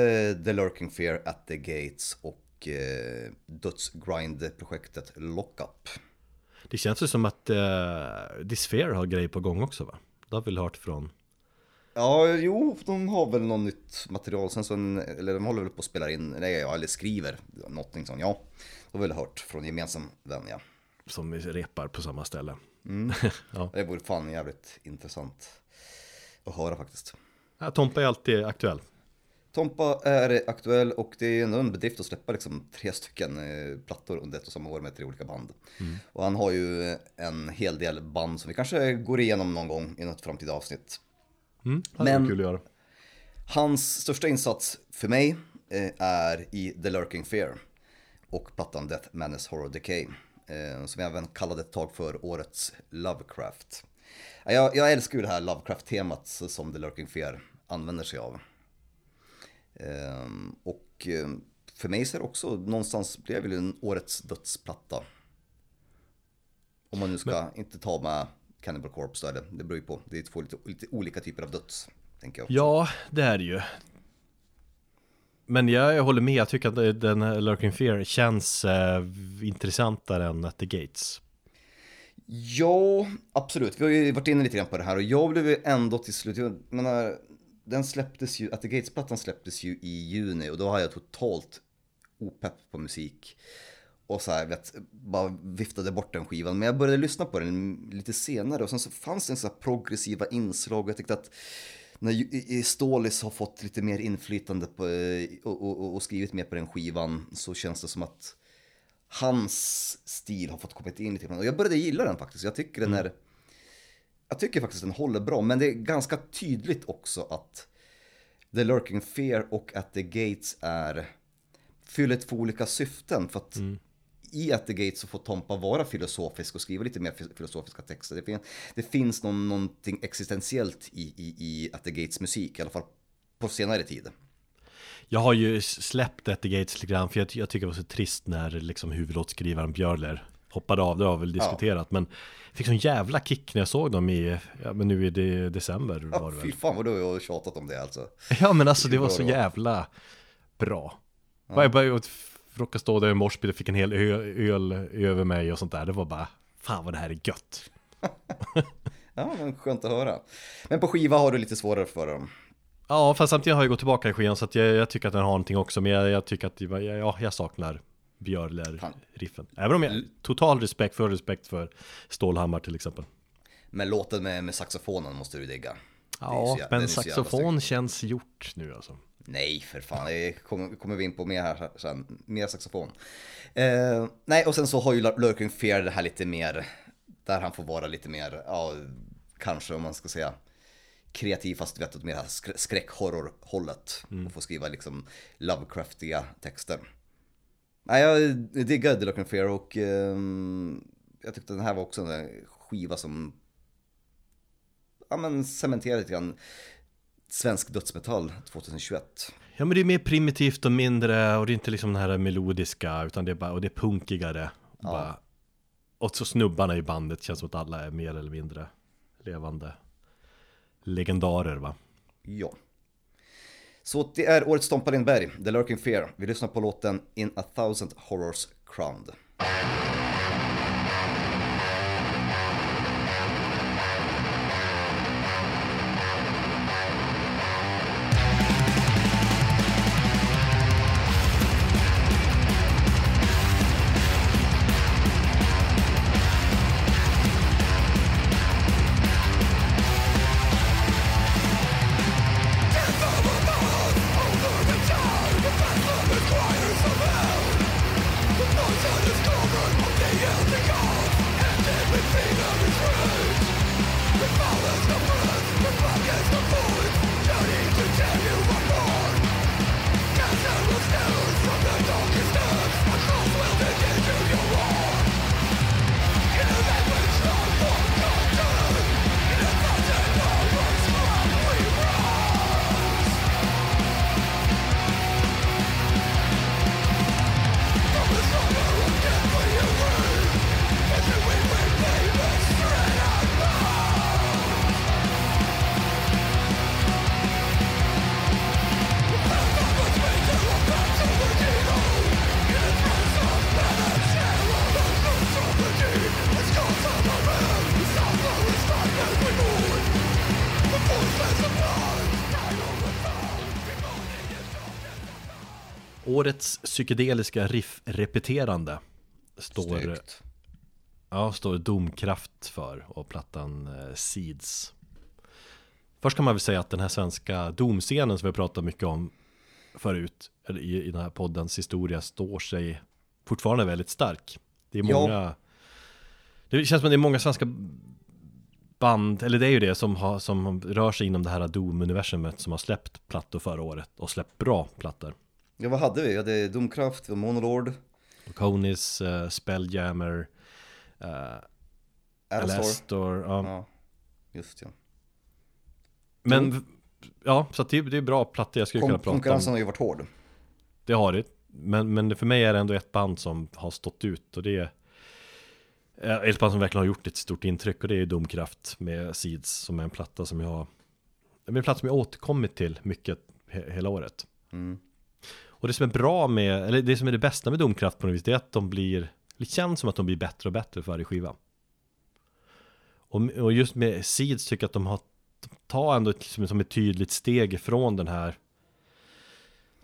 The Lurking Fear at the Gates och eh, dödsgrind-projektet Lockup. Det känns ju som att eh, Disfear har grejer på gång också va? Det har vi väl hört från Ja, jo, de har väl något nytt material sen så, en, eller de håller väl på att spela in, nej, ja, eller skriver någonting sånt, ja. Det har väl hört från gemensam vän, ja. Som repar på samma ställe ja. Det vore fan jävligt intressant att höra faktiskt. ja, Tompa är alltid aktuell Tompa är aktuell och det är ändå en bedrift att släppa liksom tre stycken eh, plattor under ett och samma år med tre olika band. Och han har ju en hel del band som vi kanske går igenom någon gång i något framtida avsnitt. Mm, Men- kul att göra Hans största insats för mig eh, är i The Lurking Fear och plattan Death Menace Horror Decay. eh, Som jag även kallade ett tag för årets Lovecraft. Ja, Jag, jag älskar ju det här Lovecraft-temat som The Lurking Fear använder sig av. Ehm, Och eh, för mig så är det också någonstans, det är väl en årets dödsplatta. Om man nu ska inte ta med Cannibal Corpse då, eller det beror ju på. Det är två lite, lite olika typer av döds, tänker jag. Ja, det är det ju Men jag, jag håller med, jag tycker att den här Lurking Fear känns eh, intressantare än At the Gates Ja, absolut. Vi har ju varit inne lite grann på det här och jag blev ju ändå till slut, jag menar, den släpptes ju, At the Gates-plattan släpptes ju i juni och då har jag totalt opepp på musik. Och så här, vet, bara viftade bort den skivan. Men jag började lyssna på den lite senare och sen så fanns det en så här progressiva inslag och jag tyckte att när Stålis har fått lite mer inflytande på, eh, och, och, och skrivit mer på den skivan så känns det som att hans stil har fått kommit in lite grann. Och jag började gilla den faktiskt. Jag tycker den är... Jag tycker faktiskt den håller bra, men det är ganska tydligt också att The Lurking Fear och At the Gates är fyller två olika syften. För att i At the Gates så får Tompa vara filosofisk och skriva lite mer fi- filosofiska texter. Det, fin- det finns någon, någonting existentiellt i, i, i At the Gates musik, i alla fall på senare tid. Jag har ju släppt At the Gates lite grann för jag, jag tycker det var så trist när liksom huvudlåtskrivaren Björler hoppade av, det har väl diskuterat men jag fick sån jävla kick när jag såg dem i, ja men nu i de, december var Ja, det fy fan vad du har tjatat om det alltså. Ja men alltså det var så var. jävla bra Jag bara åt råkade stå där i moshpit och fick en hel öl, öl över mig och sånt där Det var bara, fan vad det här är gött Ja, men skönt att höra. Men på skiva har du lite svårare för dem. Ja fast samtidigt har jag gått tillbaka i skivan så jag, jag tycker att den har någonting också Men jag, jag tycker att, ja jag saknar Björler-riffen Även om jag total respekt, för respekt för Stålhammar till exempel Men låten med, med saxofonen måste du digga. Ja, så jä- den men jävla saxofon känns gjort nu alltså. Nej, för fan. Det kommer, kommer vi in på mer här sen. Mer saxofon. Eh, nej, och sen så har ju Lurking Fear det här lite mer, där han får vara lite mer, ja, kanske om man ska säga kreativ fast vet, åt mer skrä- skräckhorror-hållet. Och få skriva liksom Lovecraftiga texter. Nej, jag diggar The Lurking Fear och ehm, jag tyckte den här var också en skiva som ja, men cementerar lite grann svensk dödsmetall 2021. Ja men det är mer primitivt och mindre och det är inte liksom den här melodiska utan det är bara, och det är punkigare och, bara, och så snubbarna i bandet känns som att alla är mer eller mindre levande legendarer va Ja. Så det är årets Tompa Lindberg, The Lurking Fear. Vi lyssnar på låten In a thousand horrors crowned. Psykedeliska riff-repeterande står, Snyggt. ja, står Domkraft för och plattan eh, Seeds. Först kan man väl säga att den här svenska domscenen som vi har pratat mycket om förut eller i, i den här poddens historia står sig fortfarande väldigt stark. Det är många Det känns som att det är många svenska band, eller det är ju det som, har, som rör sig inom det här Doom-universumet som har släppt plattor förra året och släppt bra plattor. Ja, vad hade vi? Vi hade Domkraft, Monolord, Conis, uh, Spelljammer, uh, Alastor. Ja. Ja, just ja. Men, ja, så det, det är bra plattor jag skulle kunna Kon- prata om. konkurrensen har ju varit hård. Det har det. Men, men för mig är det ändå ett band som har stått ut och det är ett band som verkligen har gjort ett stort intryck och det är Domkraft med Seeds som är en platta som jag har det är en platta som jag återkommit till mycket he, hela året. Mm. Och det som är bra med, eller det som är det bästa med Domkraft på något vis, det är att de blir, det känns som att de blir bättre och bättre för varje skiva. Och, och just med Seeds tycker jag att de har, de tar ändå ett, liksom, som ett tydligt steg ifrån den här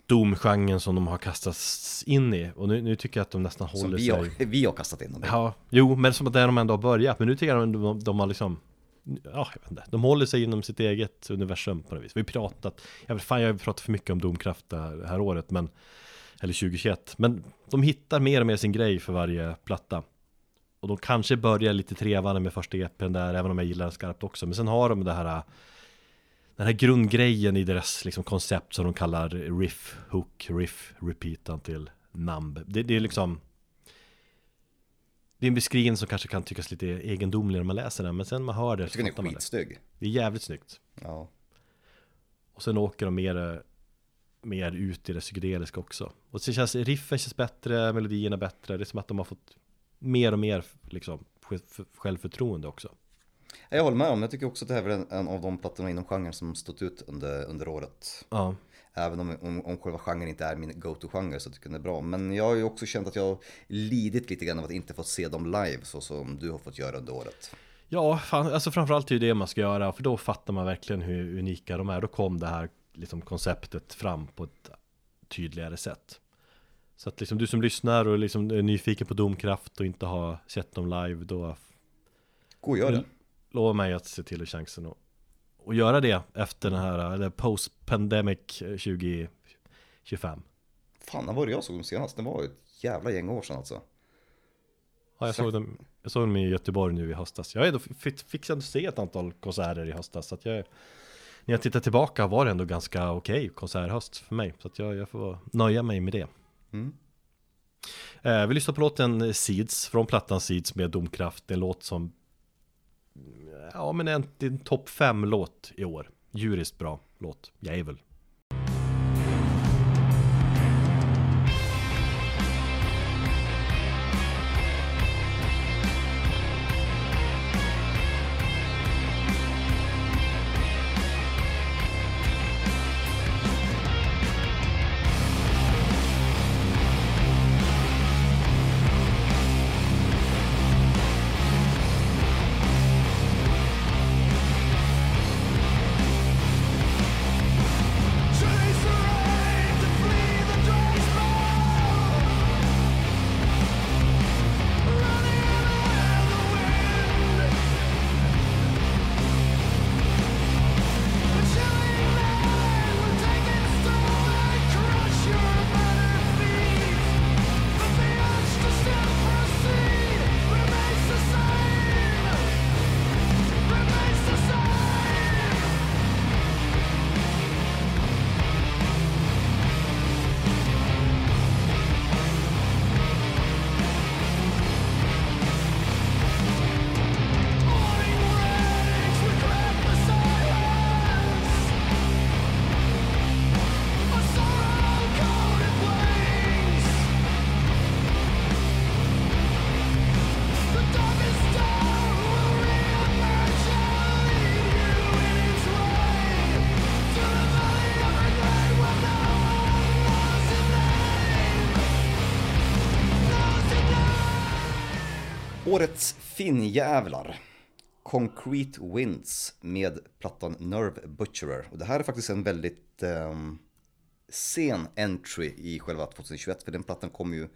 Doom-genren som de har kastats in i. Och nu, nu tycker jag att de nästan Som håller vi sig... har, vi har kastat in dem i. Ja, jo, men som att där de ändå har börjat. Men nu tycker jag att de, de har liksom Ja, jag vet inte. De håller sig inom sitt eget universum på något vis. Vi har pratat, jag vet, fan jag har pratat för mycket om Domkraft det här, det här året, men Eller 2021. Men de hittar mer och mer sin grej för varje platta. Och de kanske börjar lite trevande med första EPn där, även om jag gillar den skarpt också. Men sen har de det här den här grundgrejen i deras liksom, koncept som de kallar riff, hook, riff, repeat till numb. Det, det är liksom det är en beskrivning som kanske kan tyckas lite egendomlig när man läser den Men sen man hör det Jag tycker den fattar är man det. skitsnygg. Det är jävligt snyggt Ja. Och sen åker de mer Mer ut i det psykedeliska också Och så känns riffen känns bättre, melodierna bättre Det är som att de har fått Mer och mer liksom själv- Självförtroende också Jag håller med om, jag tycker också att det här är en, en av de plattorna inom genren som stått ut under, under året. Ja Även om, om, om själva genren inte är min go-to-genre så tycker jag den är bra. Men jag har ju också känt att jag har lidit lite grann av att inte få se dem live så som du har fått göra under året. Ja, fan, alltså framförallt är det det man ska göra För då fattar man verkligen hur unika de är Då kom det här liksom, konceptet fram på ett tydligare sätt Så att liksom du som lyssnar och liksom är nyfiken på Domkraft och inte har sett dem live Då Gå och gör det. lovar mig att se till att chansen att och göra det efter den här, eller post-pandemic 2025 Fan, när var det jag såg dem senast? Det var ett jävla gäng år sedan alltså. Ja, jag såg dem, jag såg dem i Göteborg nu i höstas. Jag är fick, ändå se ett antal konserter i höstas. Så att jag, när jag tittar tillbaka var det ändå ganska okej konserthöst för mig. Så att jag, jag får nöja mig med det. Mm. Eh, vi lyssnar på låten Seeds från plattan Seeds med Domkraft. En låt som Ja men en, en topp 5 låt i år. Djuriskt bra låt. Jävel. Årets Finnjävlar. Concrete Winds med plattan Nerve Butcherer. Och det här är faktiskt en väldigt ehm, sen entry i själva 2021, för den plattan kom ju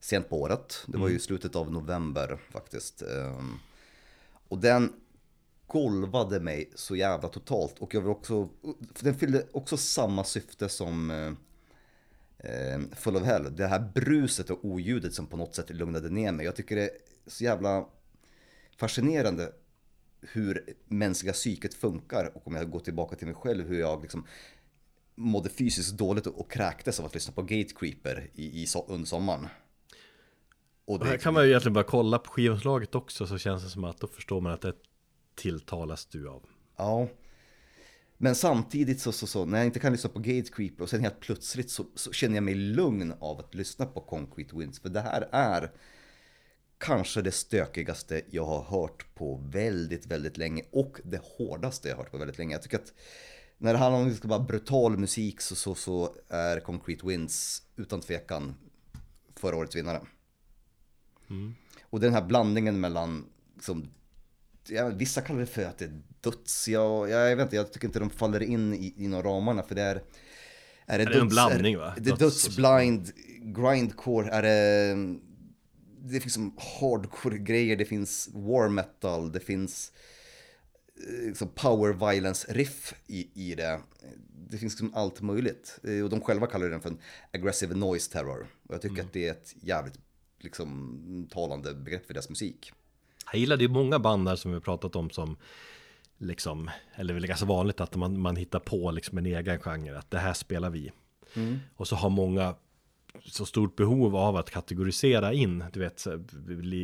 sent på året. Det var ju slutet av november faktiskt. Ehm, Och den golvade mig så jävla totalt. Och jag vill också, den fyllde också samma syfte som eh, eh, Full of Hell. Det här bruset och oljudet som på något sätt lugnade ner mig. Jag tycker det är så jävla fascinerande hur mänskliga psyket funkar. Och om jag går tillbaka till mig själv, hur jag liksom mådde fysiskt dåligt och, kräktes av att lyssna på Gate Creeper i, i so under sommaren. Och Och här kan man ju egentligen bara kolla på skivomslaget också så känns det som att då förstår man att det tilltalas du av. Ja. Men samtidigt så, så, så, när jag inte kan lyssna på Gate Creeper och sen helt plötsligt så, så känner jag mig lugn av att lyssna på Concrete Winds. För det här är kanske det stökigaste jag har hört på väldigt, väldigt länge. Och det hårdaste jag har hört på väldigt länge. Jag tycker att när det handlar om bara brutal musik så, så, så är Concrete Winds utan tvekan förra årets vinnare. Och den här blandningen mellan, liksom, ja, vissa kallar det för att det är döds, jag, jag vet inte, jag tycker inte de faller in i, inom ramarna för det är... Är det, det är en döds- blandning, va? Det är så. dödsblind, grindcore, är det... Det finns som hardcore grejer, det finns war metal, det finns liksom power violence riff i, i det. Det finns liksom allt möjligt. Eh, Och de själva kallar den för en aggressive noise terror. Och jag tycker Mm. att det är ett jävligt liksom, talande begrepp för deras musik. Jag gillar det är många band här som vi har pratat om som liksom, eller väl ganska vanligt att man, man hittar på liksom en egen genre, att det här spelar vi. Och så har många så stort behov av att kategorisera in, du vet,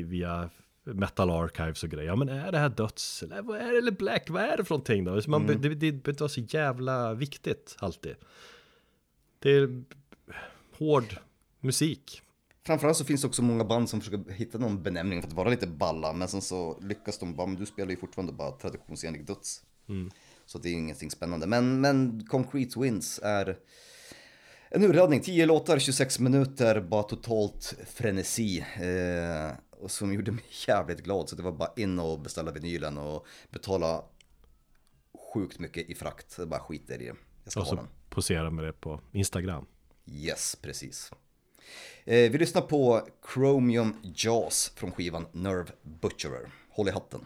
via metal archives och grejer. Ja men är det här döds, eller vad är det, eller black, vad är det för någonting då? Man, det, det behöver inte vara så jävla viktigt alltid. Det är hård musik. Framförallt så finns det också många band som försöker hitta någon benämning för att vara lite balla, men sen så lyckas de bara, men du spelar ju fortfarande bara traditionsenlig döds. Så det är ingenting spännande. Men, men Concrete Winds är en urladdning, 10 låtar, 26 minuter, bara totalt frenesi. Eh, och som gjorde mig jävligt glad, så det var bara in och beställa vinylen och betala sjukt mycket i frakt. Jag bara skiter i det. Jag ska Och ha så den. posera med det på Instagram. Yes, precis. Eh, vi lyssnar på Chromium Jaws från skivan Nerve Butcherer. Håll i hatten.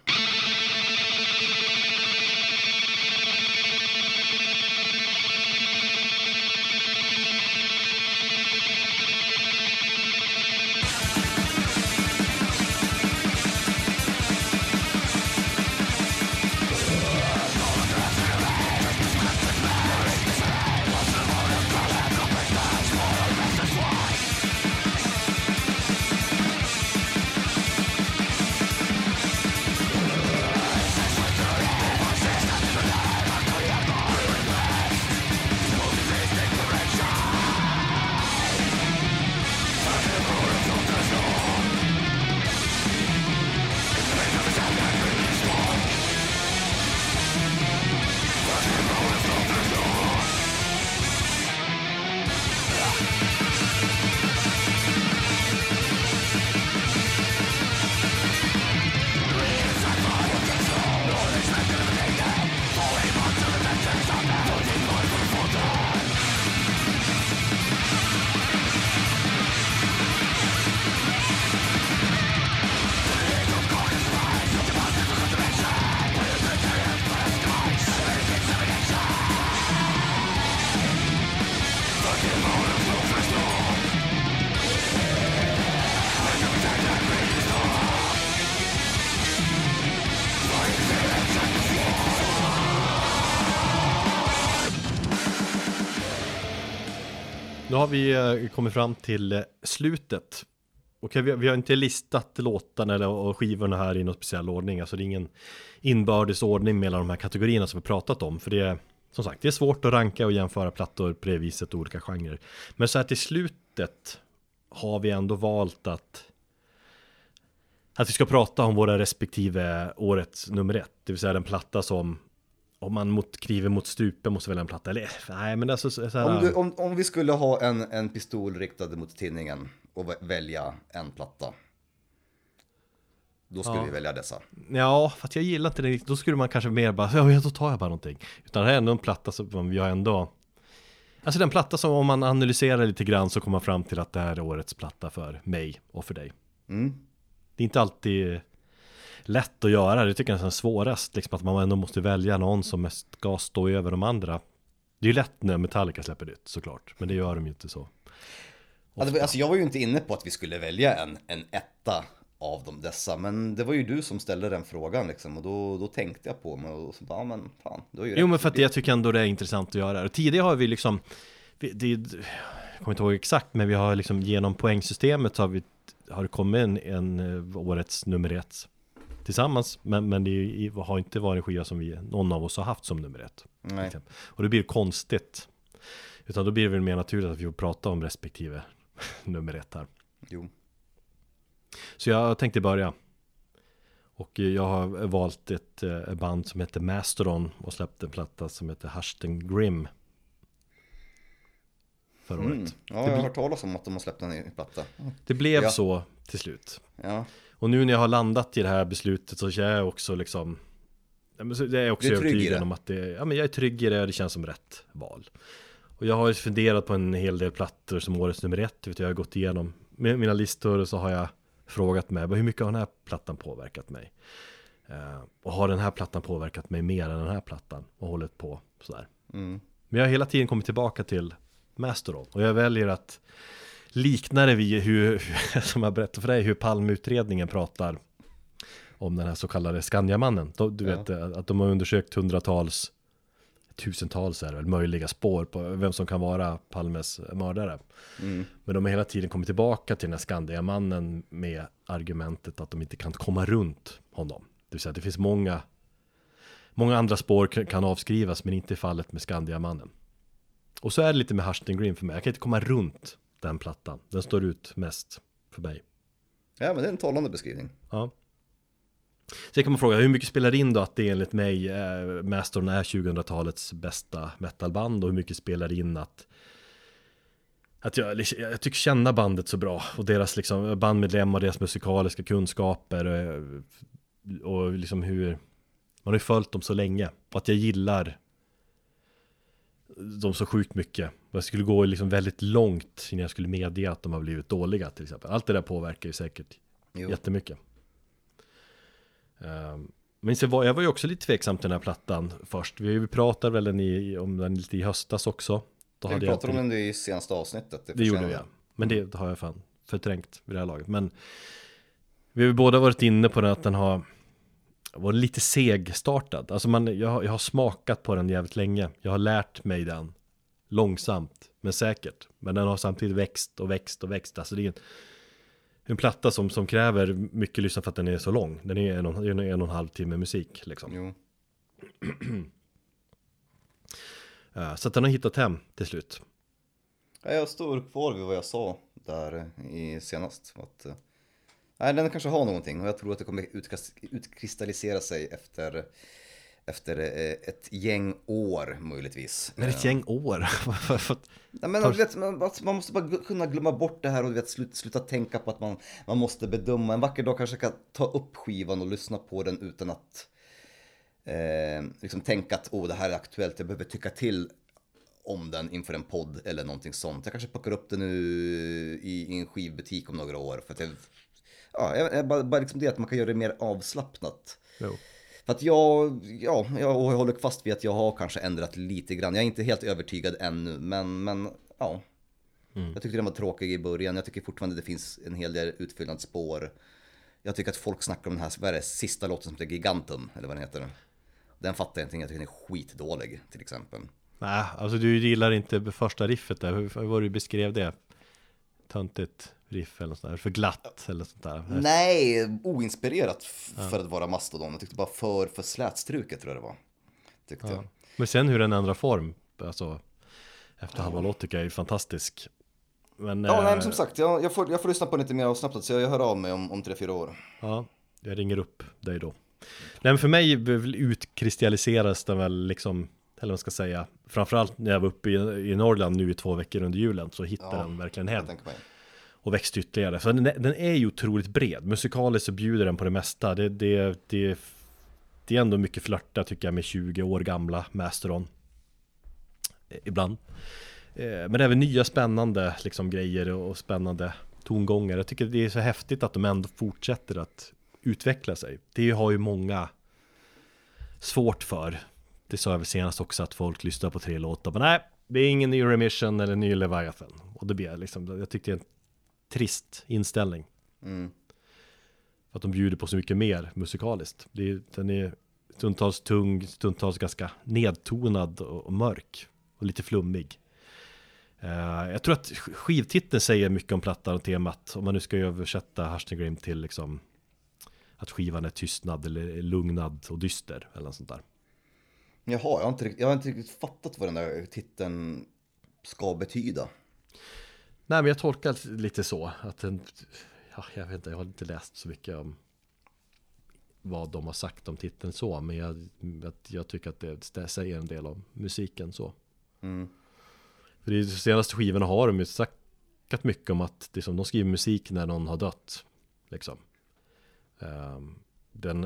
Har vi eh, kommit fram till eh, slutet. Okej, vi, har- vi har inte listat låtarna eller, och skivorna här i någon speciell ordning. Alltså det är ingen inbördes ordning mellan de här kategorierna som vi pratat om. För det är, som sagt, det är svårt att ranka och jämföra plattor på det viset, olika genrer. Men så här till slutet har vi ändå valt att att vi ska prata om våra respektive årets nummer ett. Det vill säga den platta som om man mot, kriver mot strupen måste välja en platta. Eller nej, men alltså så så här, Om, du, om, om vi skulle ha en, en pistol riktad mot tinningen och vä- välja en platta. Då skulle Ja. vi välja dessa. Ja, för att jag gillar inte det riktigt. Då skulle man kanske mer bara, ja, då tar jag bara någonting. Utan det här är ändå en platta som vi har ändå Alltså den platta som om man analyserar lite grann så kommer man fram till att det här är årets platta för mig och för dig. Mm. Det är inte alltid lätt att göra, det tycker jag är nästan svårast, liksom att man ändå måste välja någon som ska stå över de andra. Det är ju lätt när Metallica släpper nytt såklart, men det gör de ju inte så. Alltså, alltså jag var ju inte inne på att vi skulle välja en, en etta av de dessa, men det var ju du som ställde den frågan liksom och då, då tänkte jag på mig och så bara, ja men fan, du har ju Jo men för att jag tycker ändå det är intressant att göra. Och tidigare har vi liksom, vi, det, jag kommer inte ihåg exakt, men vi har liksom genom poängsystemet har vi har det kommit en, en eh, årets nummer ett tillsammans. Men, men det är har inte varit en skiva som vi, någon av oss har haft som nummer ett. Nej. Liksom. Och det blir konstigt. Utan då blir det väl mer naturligt att vi får prata om respektive nummer ett här. Jo. Så jag tänkte börja. Och jag har valt ett eh, band som heter Mastodon och släppt en platta som heter Hashten Grim. Förra Mm. året. Ja, jag har hört talas om att de har släppt en platta. Det blev Ja. så till slut. Ja, Och nu när jag har landat i det här beslutet så känner jag också liksom ja, men så det är också är övertygad om att det, ja men jag är trygg i det och det känns som rätt val. Och jag har ju funderat på en hel del plattor som årets nummer ett, vet du, jag har gått igenom mina listor och så har jag frågat mig, "Vad- hur mycket har den här plattan påverkat mig? Eh, och har den här plattan påverkat mig mer än den här plattan? Och hållit på sådär. mm. Men jag har hela tiden kommit tillbaka till Mastodon och jag väljer att likna det vid hur, som jag berättade för dig, hur Palmeutredningen pratar om den här så kallade Skandiamannen. Du Ja. vet eh, att de har undersökt hundratals, tusentals är väl, möjliga spår på vem som kan vara Palmes mördare. Mm. Men de har hela tiden kommit tillbaka till den här Skandiamannen med argumentet att de inte kan komma runt honom. Det vill säga att det finns många Många andra spår kan avskrivas men inte i fallet med Skandiamannen. Och så är det lite med Hashton Green för mig. Jag kan inte komma runt den plattan. Den står ut mest för mig. ja, men det är en talande beskrivning. Ja. Sen kan man fråga, hur mycket spelar det in då att det enligt mig, eh, Mastodon är 2000-talets bästa metalband och hur mycket spelar det in att att jag, jag tycker känna bandet så bra och deras liksom bandmedlemmar, deras musikaliska kunskaper eh, och liksom hur man har ju följt dem så länge och att jag gillar dem så sjukt mycket. Jag skulle gå liksom väldigt långt innan jag skulle medge att de har blivit dåliga till exempel. Allt det där påverkar ju säkert Jo. Jättemycket. Um, men så var, jag var ju också lite tveksam till den här plattan först. Vi pratade väl den i, om den lite i höstas också. Då Vi hade jag pratade om den i senaste avsnittet. Det gjorde vi ja. Men det har jag fan förträngt vid det här laget. Men vi har ju båda varit inne på den att den har varit lite segstartad. Alltså man, jag, har- jag har smakat på den jävligt länge. Jag har lärt mig den långsamt men säkert. Men den har samtidigt växt och växt och växt. Alltså det är en, en platta som, som kräver mycket lyssna för att den är så lång. Den är en och, en, en och en halv timme musik liksom. Eh, Så att den har hittat hem till slut. Ja, jag står kvar vid vad jag sa där i senast. Att, eh, nej, den kanske har någonting och jag tror att det kommer utkristallisera sig efter, efter eh, ett gäng år möjligtvis. Men ett gäng år. Nej, men, vet, man, att man måste bara kunna glömma bort det här och vet, sluta, sluta tänka på att man, man måste bedöma. En vacker dag kanske kan ta upp skivan och lyssna på den utan att eh, liksom tänka att oh, det här är aktuellt, jag behöver tycka till om den inför en podd eller någonting sånt. Jag kanske plockar upp den nu i, i en skivbutik om några år. För att jag, ja, bara, bara liksom det att man kan göra det mer avslappnat. Jo. För att jag, ja, jag håller fast vid att jag har kanske ändrat lite grann. Jag är inte helt övertygad ännu, men, men ja. Jag tyckte den var tråkig i början. Jag tycker fortfarande det finns en hel del utfyllnadsspår. Jag tycker att folk snackar om den här, vad är det, sista låten som heter Gigantum, eller vad den heter. Den fattar jag inte, jag tycker den är skitdålig till exempel. Nej, alltså du gillar inte första riffet där. Hur hur var det du beskrev det? Töntigt riff eller något sånt där. För glatt eller sånt där. Nej, oinspirerat f- för att vara Mastodon. Jag tyckte bara för, för slätstruket tror jag det var. Tyckte jag. Men sen hur den ändrar form, alltså efter halva låt tycker jag är fantastisk. Men, Ja, eh, nej, men som sagt, jag, jag, får, jag får lyssna på lite mer avslappnat så jag hör av mig om, om tre fyra år. Ja, jag ringer upp dig då. Nej men för mig väl utkristalliserades den väl liksom, eller vad man ska säga, framförallt när jag var uppe i, i Norrland nu i två veckor under julen så hittade Ja, den verkligen hem och växte ytterligare. Så den, är- den är ju otroligt bred, musikaliskt så bjuder den på det mesta. Det, det, det, det är ändå mycket flörta tycker jag med 20 år gamla Masteron. Eh, ibland. Eh, men även nya spännande liksom, grejer och spännande tongångar. Jag tycker det är så häftigt att de ändå fortsätter att utveckla sig. Det har ju många svårt för. Det sa jag väl senast också att folk lyssnar på tre låtar. Men nej, det är ingen ny Remission eller ny Leviathan. Och det blir liksom, jag tyckte det är en trist inställning. Mm. För att de bjuder på så mycket mer musikaliskt. Det är, den är stundtals tung, stundtals ganska nedtonad och, och mörk. Och lite flummig. Eh, jag tror att sk- skivtiteln säger mycket om plattan och temat. Om man nu ska översätta Hashtag till liksom att skivan är tystnad eller lugnad och dyster eller något sånt där. Jaha, jag har, inte, jag har inte riktigt fattat vad den där titeln ska betyda. Nej men jag tolkar lite så att den, ja, jag vet inte, jag har inte läst så mycket om vad de har sagt om titeln så, men jag, att jag tycker att det, det säger en del om musiken så. Mm. För i de senaste skivorna har de ju snackat mycket om att det är som de skriver musik när någon har dött. Liksom. Ehm, den,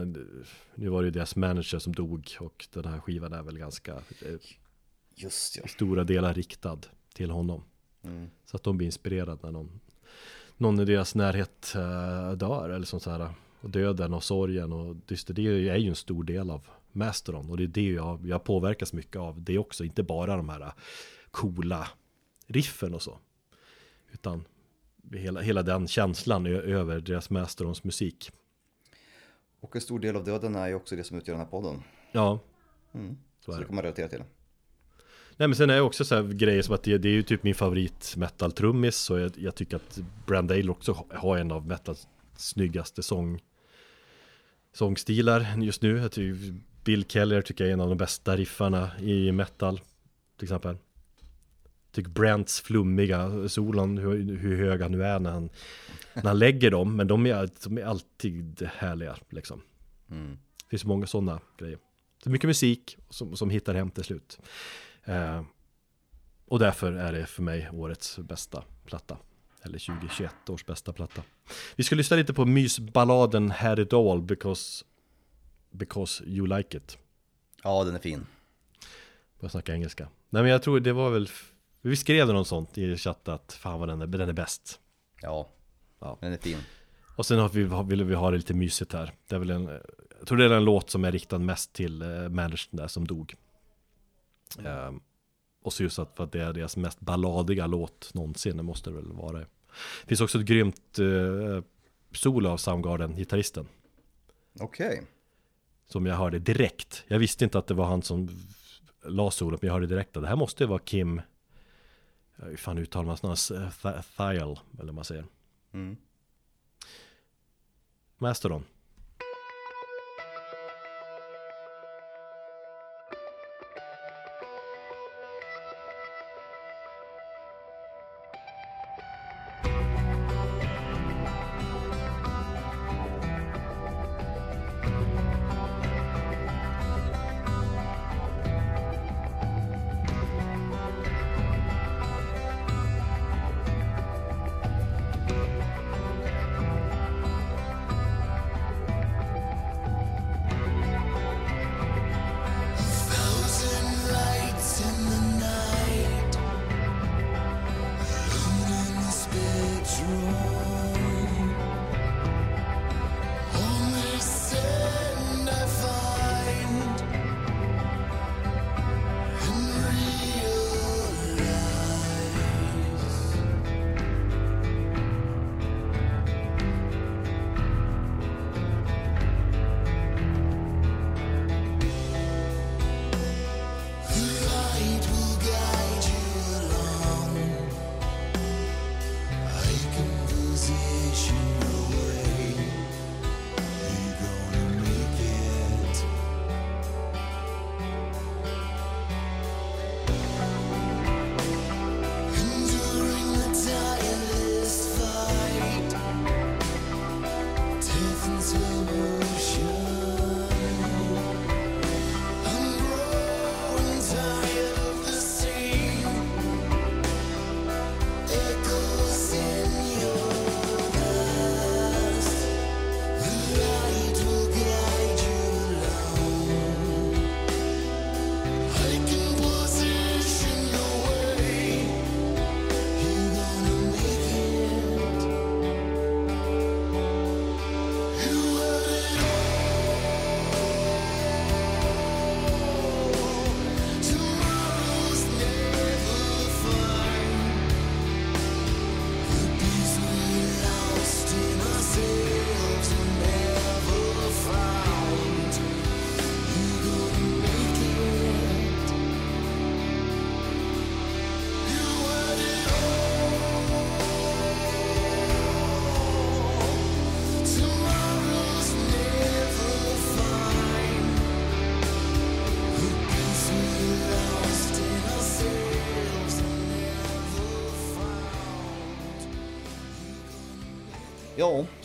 nu var det ju deras manager som dog och den här skivan är väl ganska eh, Just ja. stora delar riktad till honom. Mm. Så att de blir inspirerade när någon, någon i deras närhet eh, dör eller sånt här. Och döden och sorgen och just det, är ju en stor del av Mastodon och det är det jag, jag påverkas mycket av. Det är också inte bara de här coola riffen och så. Utan hela, hela den känslan över deras Mastodons musik. Och en stor del av döden är ju också det som utgör den här podden. Ja, Mm. så Så det. kan man relatera till. Nej men sen är det också så här grejer som att det, det är ju typ min favorit metal-trummis Så jag, jag tycker att Brandale också ha- har en av metals snyggaste sång Sångstilar just nu jag tycker Bill Keller tycker jag är en av de bästa riffarna i metal Till exempel Tycker Brants flummiga solon hur, hur hög han nu är när han När han lägger dem Men de är, de är alltid härliga liksom Mm. det finns många sådana grejer. Så mycket musik som, som hittar hem till slut. Eh, och därför är det för mig årets bästa platta. Eller 2021 års bästa platta. Vi ska lyssna lite på mysballaden Had It All because, because you like it. Ja, den är fin. Jag snackar engelska. Nej men jag tror det var väl, vi skrev något sånt i chatten att fan vad den är, den är bäst. Ja, Ja. den är fin. Och sen vi, ville vi ha det lite mysigt här. Det är väl en, jag tror det är en låt som är riktad mest till eh, managern där som dog. Ehm, och så just att för att det är deras mest balladiga låt någonsin, det måste det väl vara. Det finns också ett grymt eh, solo av Soundgarden, gitarristen. Okej. Som jag hörde direkt. Jag visste inte att det var han som la solot, men jag hörde direkt att det här måste vara Kim, hur fan uttalar man hans namn? Thiel, eller vad man säger. Mm. Mastodon.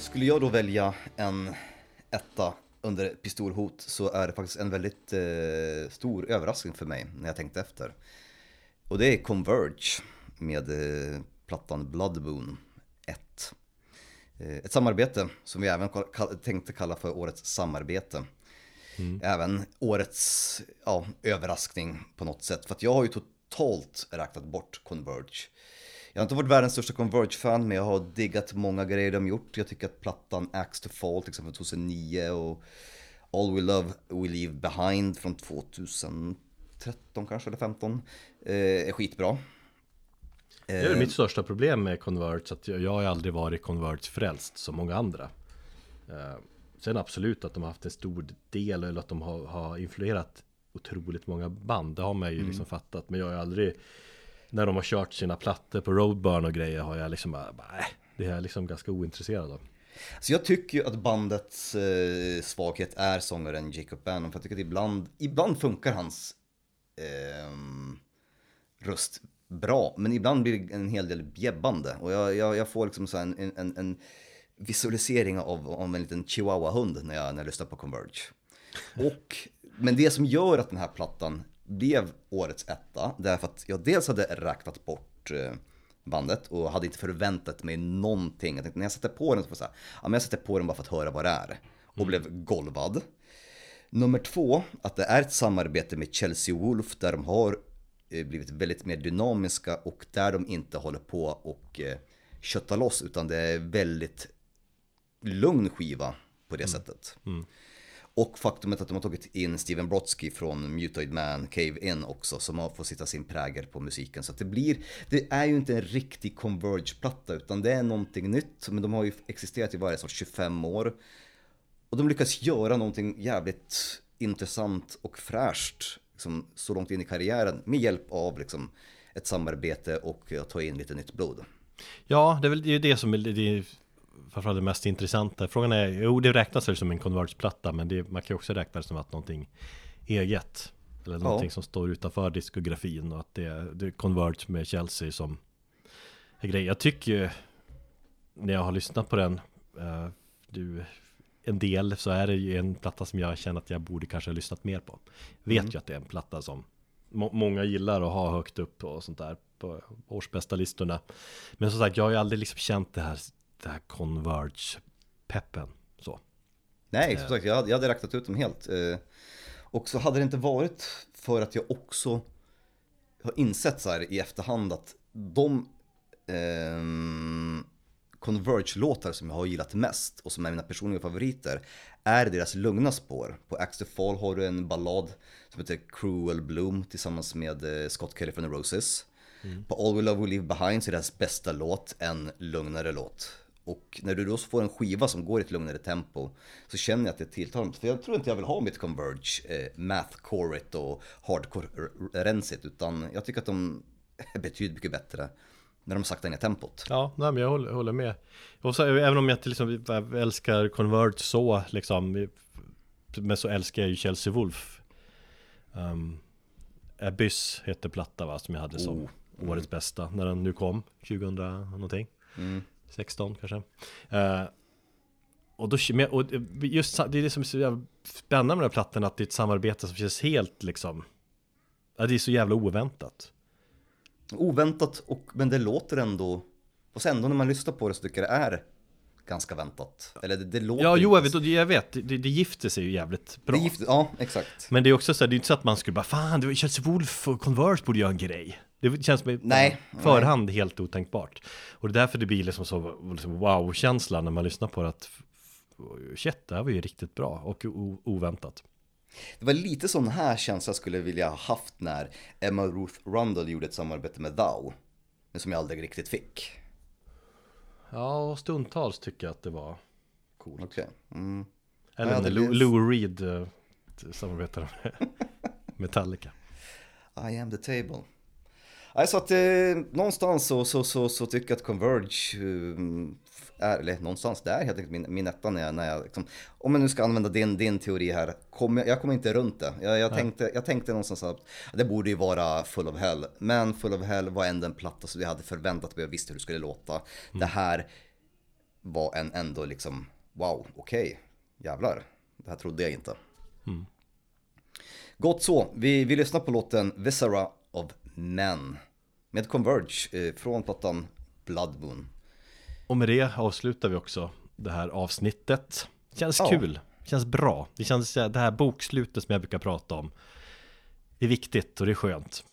Skulle jag då välja en etta under pistolhot så är det faktiskt en väldigt eh, stor överraskning för mig när jag tänkte efter. Och det är Converge med eh, plattan Blood Moon 1. Eh, ett samarbete som vi även kall- tänkte kalla för årets samarbete. Även årets ja, överraskning på något sätt. För att jag har ju totalt räknat bort Converge. Jag har inte varit världens största Converge-fan, men jag har diggat många grejer de gjort. Jag tycker att plattan Axe to Fall, till exempel 2009 och All We Love We Leave Behind från 2013 kanske, eller 15 eh, är skitbra. Det är väl mitt största problem med Converge, att jag har aldrig varit Converge-frälst som många andra. Eh, Sen absolut att de har haft en stor del, eller att de har, har influerat otroligt många band, det har man ju liksom fattat. Men jag har aldrig, när de har kört sina plattor på Roadburn och grejer, har jag liksom bara, bara äh, det är jag liksom ganska ointresserad av. Så jag tycker ju att bandets eh, svaghet är sångaren Jacob Bannon, för jag tycker att ibland, ibland funkar hans eh, röst bra, men ibland blir det en hel del bjäbbande. Och jag, jag, jag får liksom så här en, en, en visualisering av, av en liten chihuahua-hund när jag, när jag lyssnar på Converge. Och, men det som gör att den här plattan blev årets etta, det är för att jag dels hade räknat bort eh, bandet och hade inte förväntat mig någonting. Jag tänkte när jag sätter på den så var jag så här, ja men jag sätter på den bara för att höra vad det är. Och blev golvad. Nummer två, att det är ett samarbete med Chelsea Wolf där de har eh, blivit väldigt mer dynamiska och där de inte håller på och eh, köttar loss utan det är väldigt lugn skiva på det sättet. Och faktumet att de har tagit in Steven Brodsky från Mutoid Man, Cave In också, som har fått sitta sin prägel på musiken. Så att det blir, det är ju inte en riktig Converge-platta, utan det är någonting nytt. Men de har ju existerat i varje sorts 25 år. Och de lyckas göra någonting jävligt intressant och fräscht liksom, så långt in i karriären med hjälp av liksom, ett samarbete och att ta in lite nytt blod. Ja, det är väl det, är det som är det framförallt det mest intressanta. Frågan är, jo det räknas väl som en Converge-platta, men det, man kan ju också räkna det som att någonting eget. Eller någonting som står utanför diskografin och att det, är- det är Converge med Chelsea som är grej. Jag tycker ju, när jag har lyssnat på den, eh, du, en del så är det ju en platta som jag känner att jag borde kanske ha lyssnat mer på. Vet ju att det är en platta som må, många gillar att ha högt upp och sånt där på årsbästa listorna. Men som sagt, jag har ju aldrig liksom känt det här, det här Converge-peppen. Så. Nej, som sagt, jag hade, jag hade räknat ut dem helt. eh, Och så hade det inte varit för att jag också har insett så här i efterhand att de ehm, Converge-låtar som jag har gillat mest och som är mina personliga favoriter är deras lugna spår. På Axe to Fall har du en ballad som heter Cruel Bloom tillsammans med eh, Scott Kelly från The Roses. På All We Love We Leave Behind så är deras bästa låt en lugnare låt. Och när du då får en skiva som går i ett lugnare tempo så känner jag att det tilltalar mig. För jag tror inte jag vill ha mitt Converge eh, mathcoreit och hardcore-rensigt utan jag tycker att de betydligt mycket bättre när de saktar ner tempot. Ja, nej, men jag håller, håller med. Och så, även om jag liksom, älskar Converge så, liksom, men så älskar jag ju Chelsea Wolf. Um, Abyss heter platta va, som jag hade som Oh, årets bästa när den nu kom, 2000 någonting. Mm. 16 kanske. Eh, och, då, och just det är det som är så jävla spännande med den här plattan, att det är ett samarbete som känns helt liksom, ja, det är så jävla oväntat. Oväntat, och, men det låter ändå, och sen ändå när man lyssnar på det så tycker jag det är ganska väntat. Eller det, det låter Ja, jo, jag vet, jag vet det, det gifter sig ju jävligt bra. Det är gift, ja, exakt. Men det är också så här, det är inte så att man skulle bara Fan, det Chelsea Wolf och Converse borde göra en grej Det känns som Nej, förhand helt otänkbart Och det är därför det blir liksom så liksom wow-känsla när man lyssnar på det att Shit, det här var ju riktigt bra och oväntat Det var lite sån här känsla jag skulle vilja ha haft när Emma Ruth Rundle gjorde ett samarbete med Thou. Men som jag aldrig riktigt fick. Ja, stundtals tycker jag att det var coolt Okej. Mm. Eller Ja, när Lou, Lou Reed eh, samarbetade med Metallica I am the table. Så att eh, någonstans så, så, så, så tycker jag att Converge eh, är, eller någonstans, det är helt enkelt min, min etta när jag, när jag liksom, om jag nu ska använda din, din teori här, kommer, jag kommer inte runt det. Jag, jag, tänkte, jag tänkte någonstans att det borde ju vara Full of Hell, men Full of Hell var ändå en platta som jag hade förväntat mig och visste hur det skulle låta. Det här var en ändå liksom, wow, okej, jävlar, det här trodde jag inte. Gott så, vi, vi lyssnar på låten Viscera of Men med Converge eh, från plattan Blood Moon. Och med det avslutar vi också det här avsnittet. Känns Ja. kul, känns bra. Det känns eh, det här bokslutet som jag brukar prata om. Det är viktigt och det är skönt.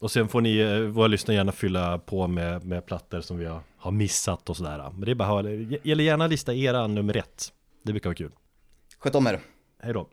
Och sen får ni, eh, våra lyssnare gärna fylla på med, med plattor som vi har, har missat och sådär. Men det är bara eller gärna lista era nummer ett. Det brukar vara kul. Sköt om er! Hej då!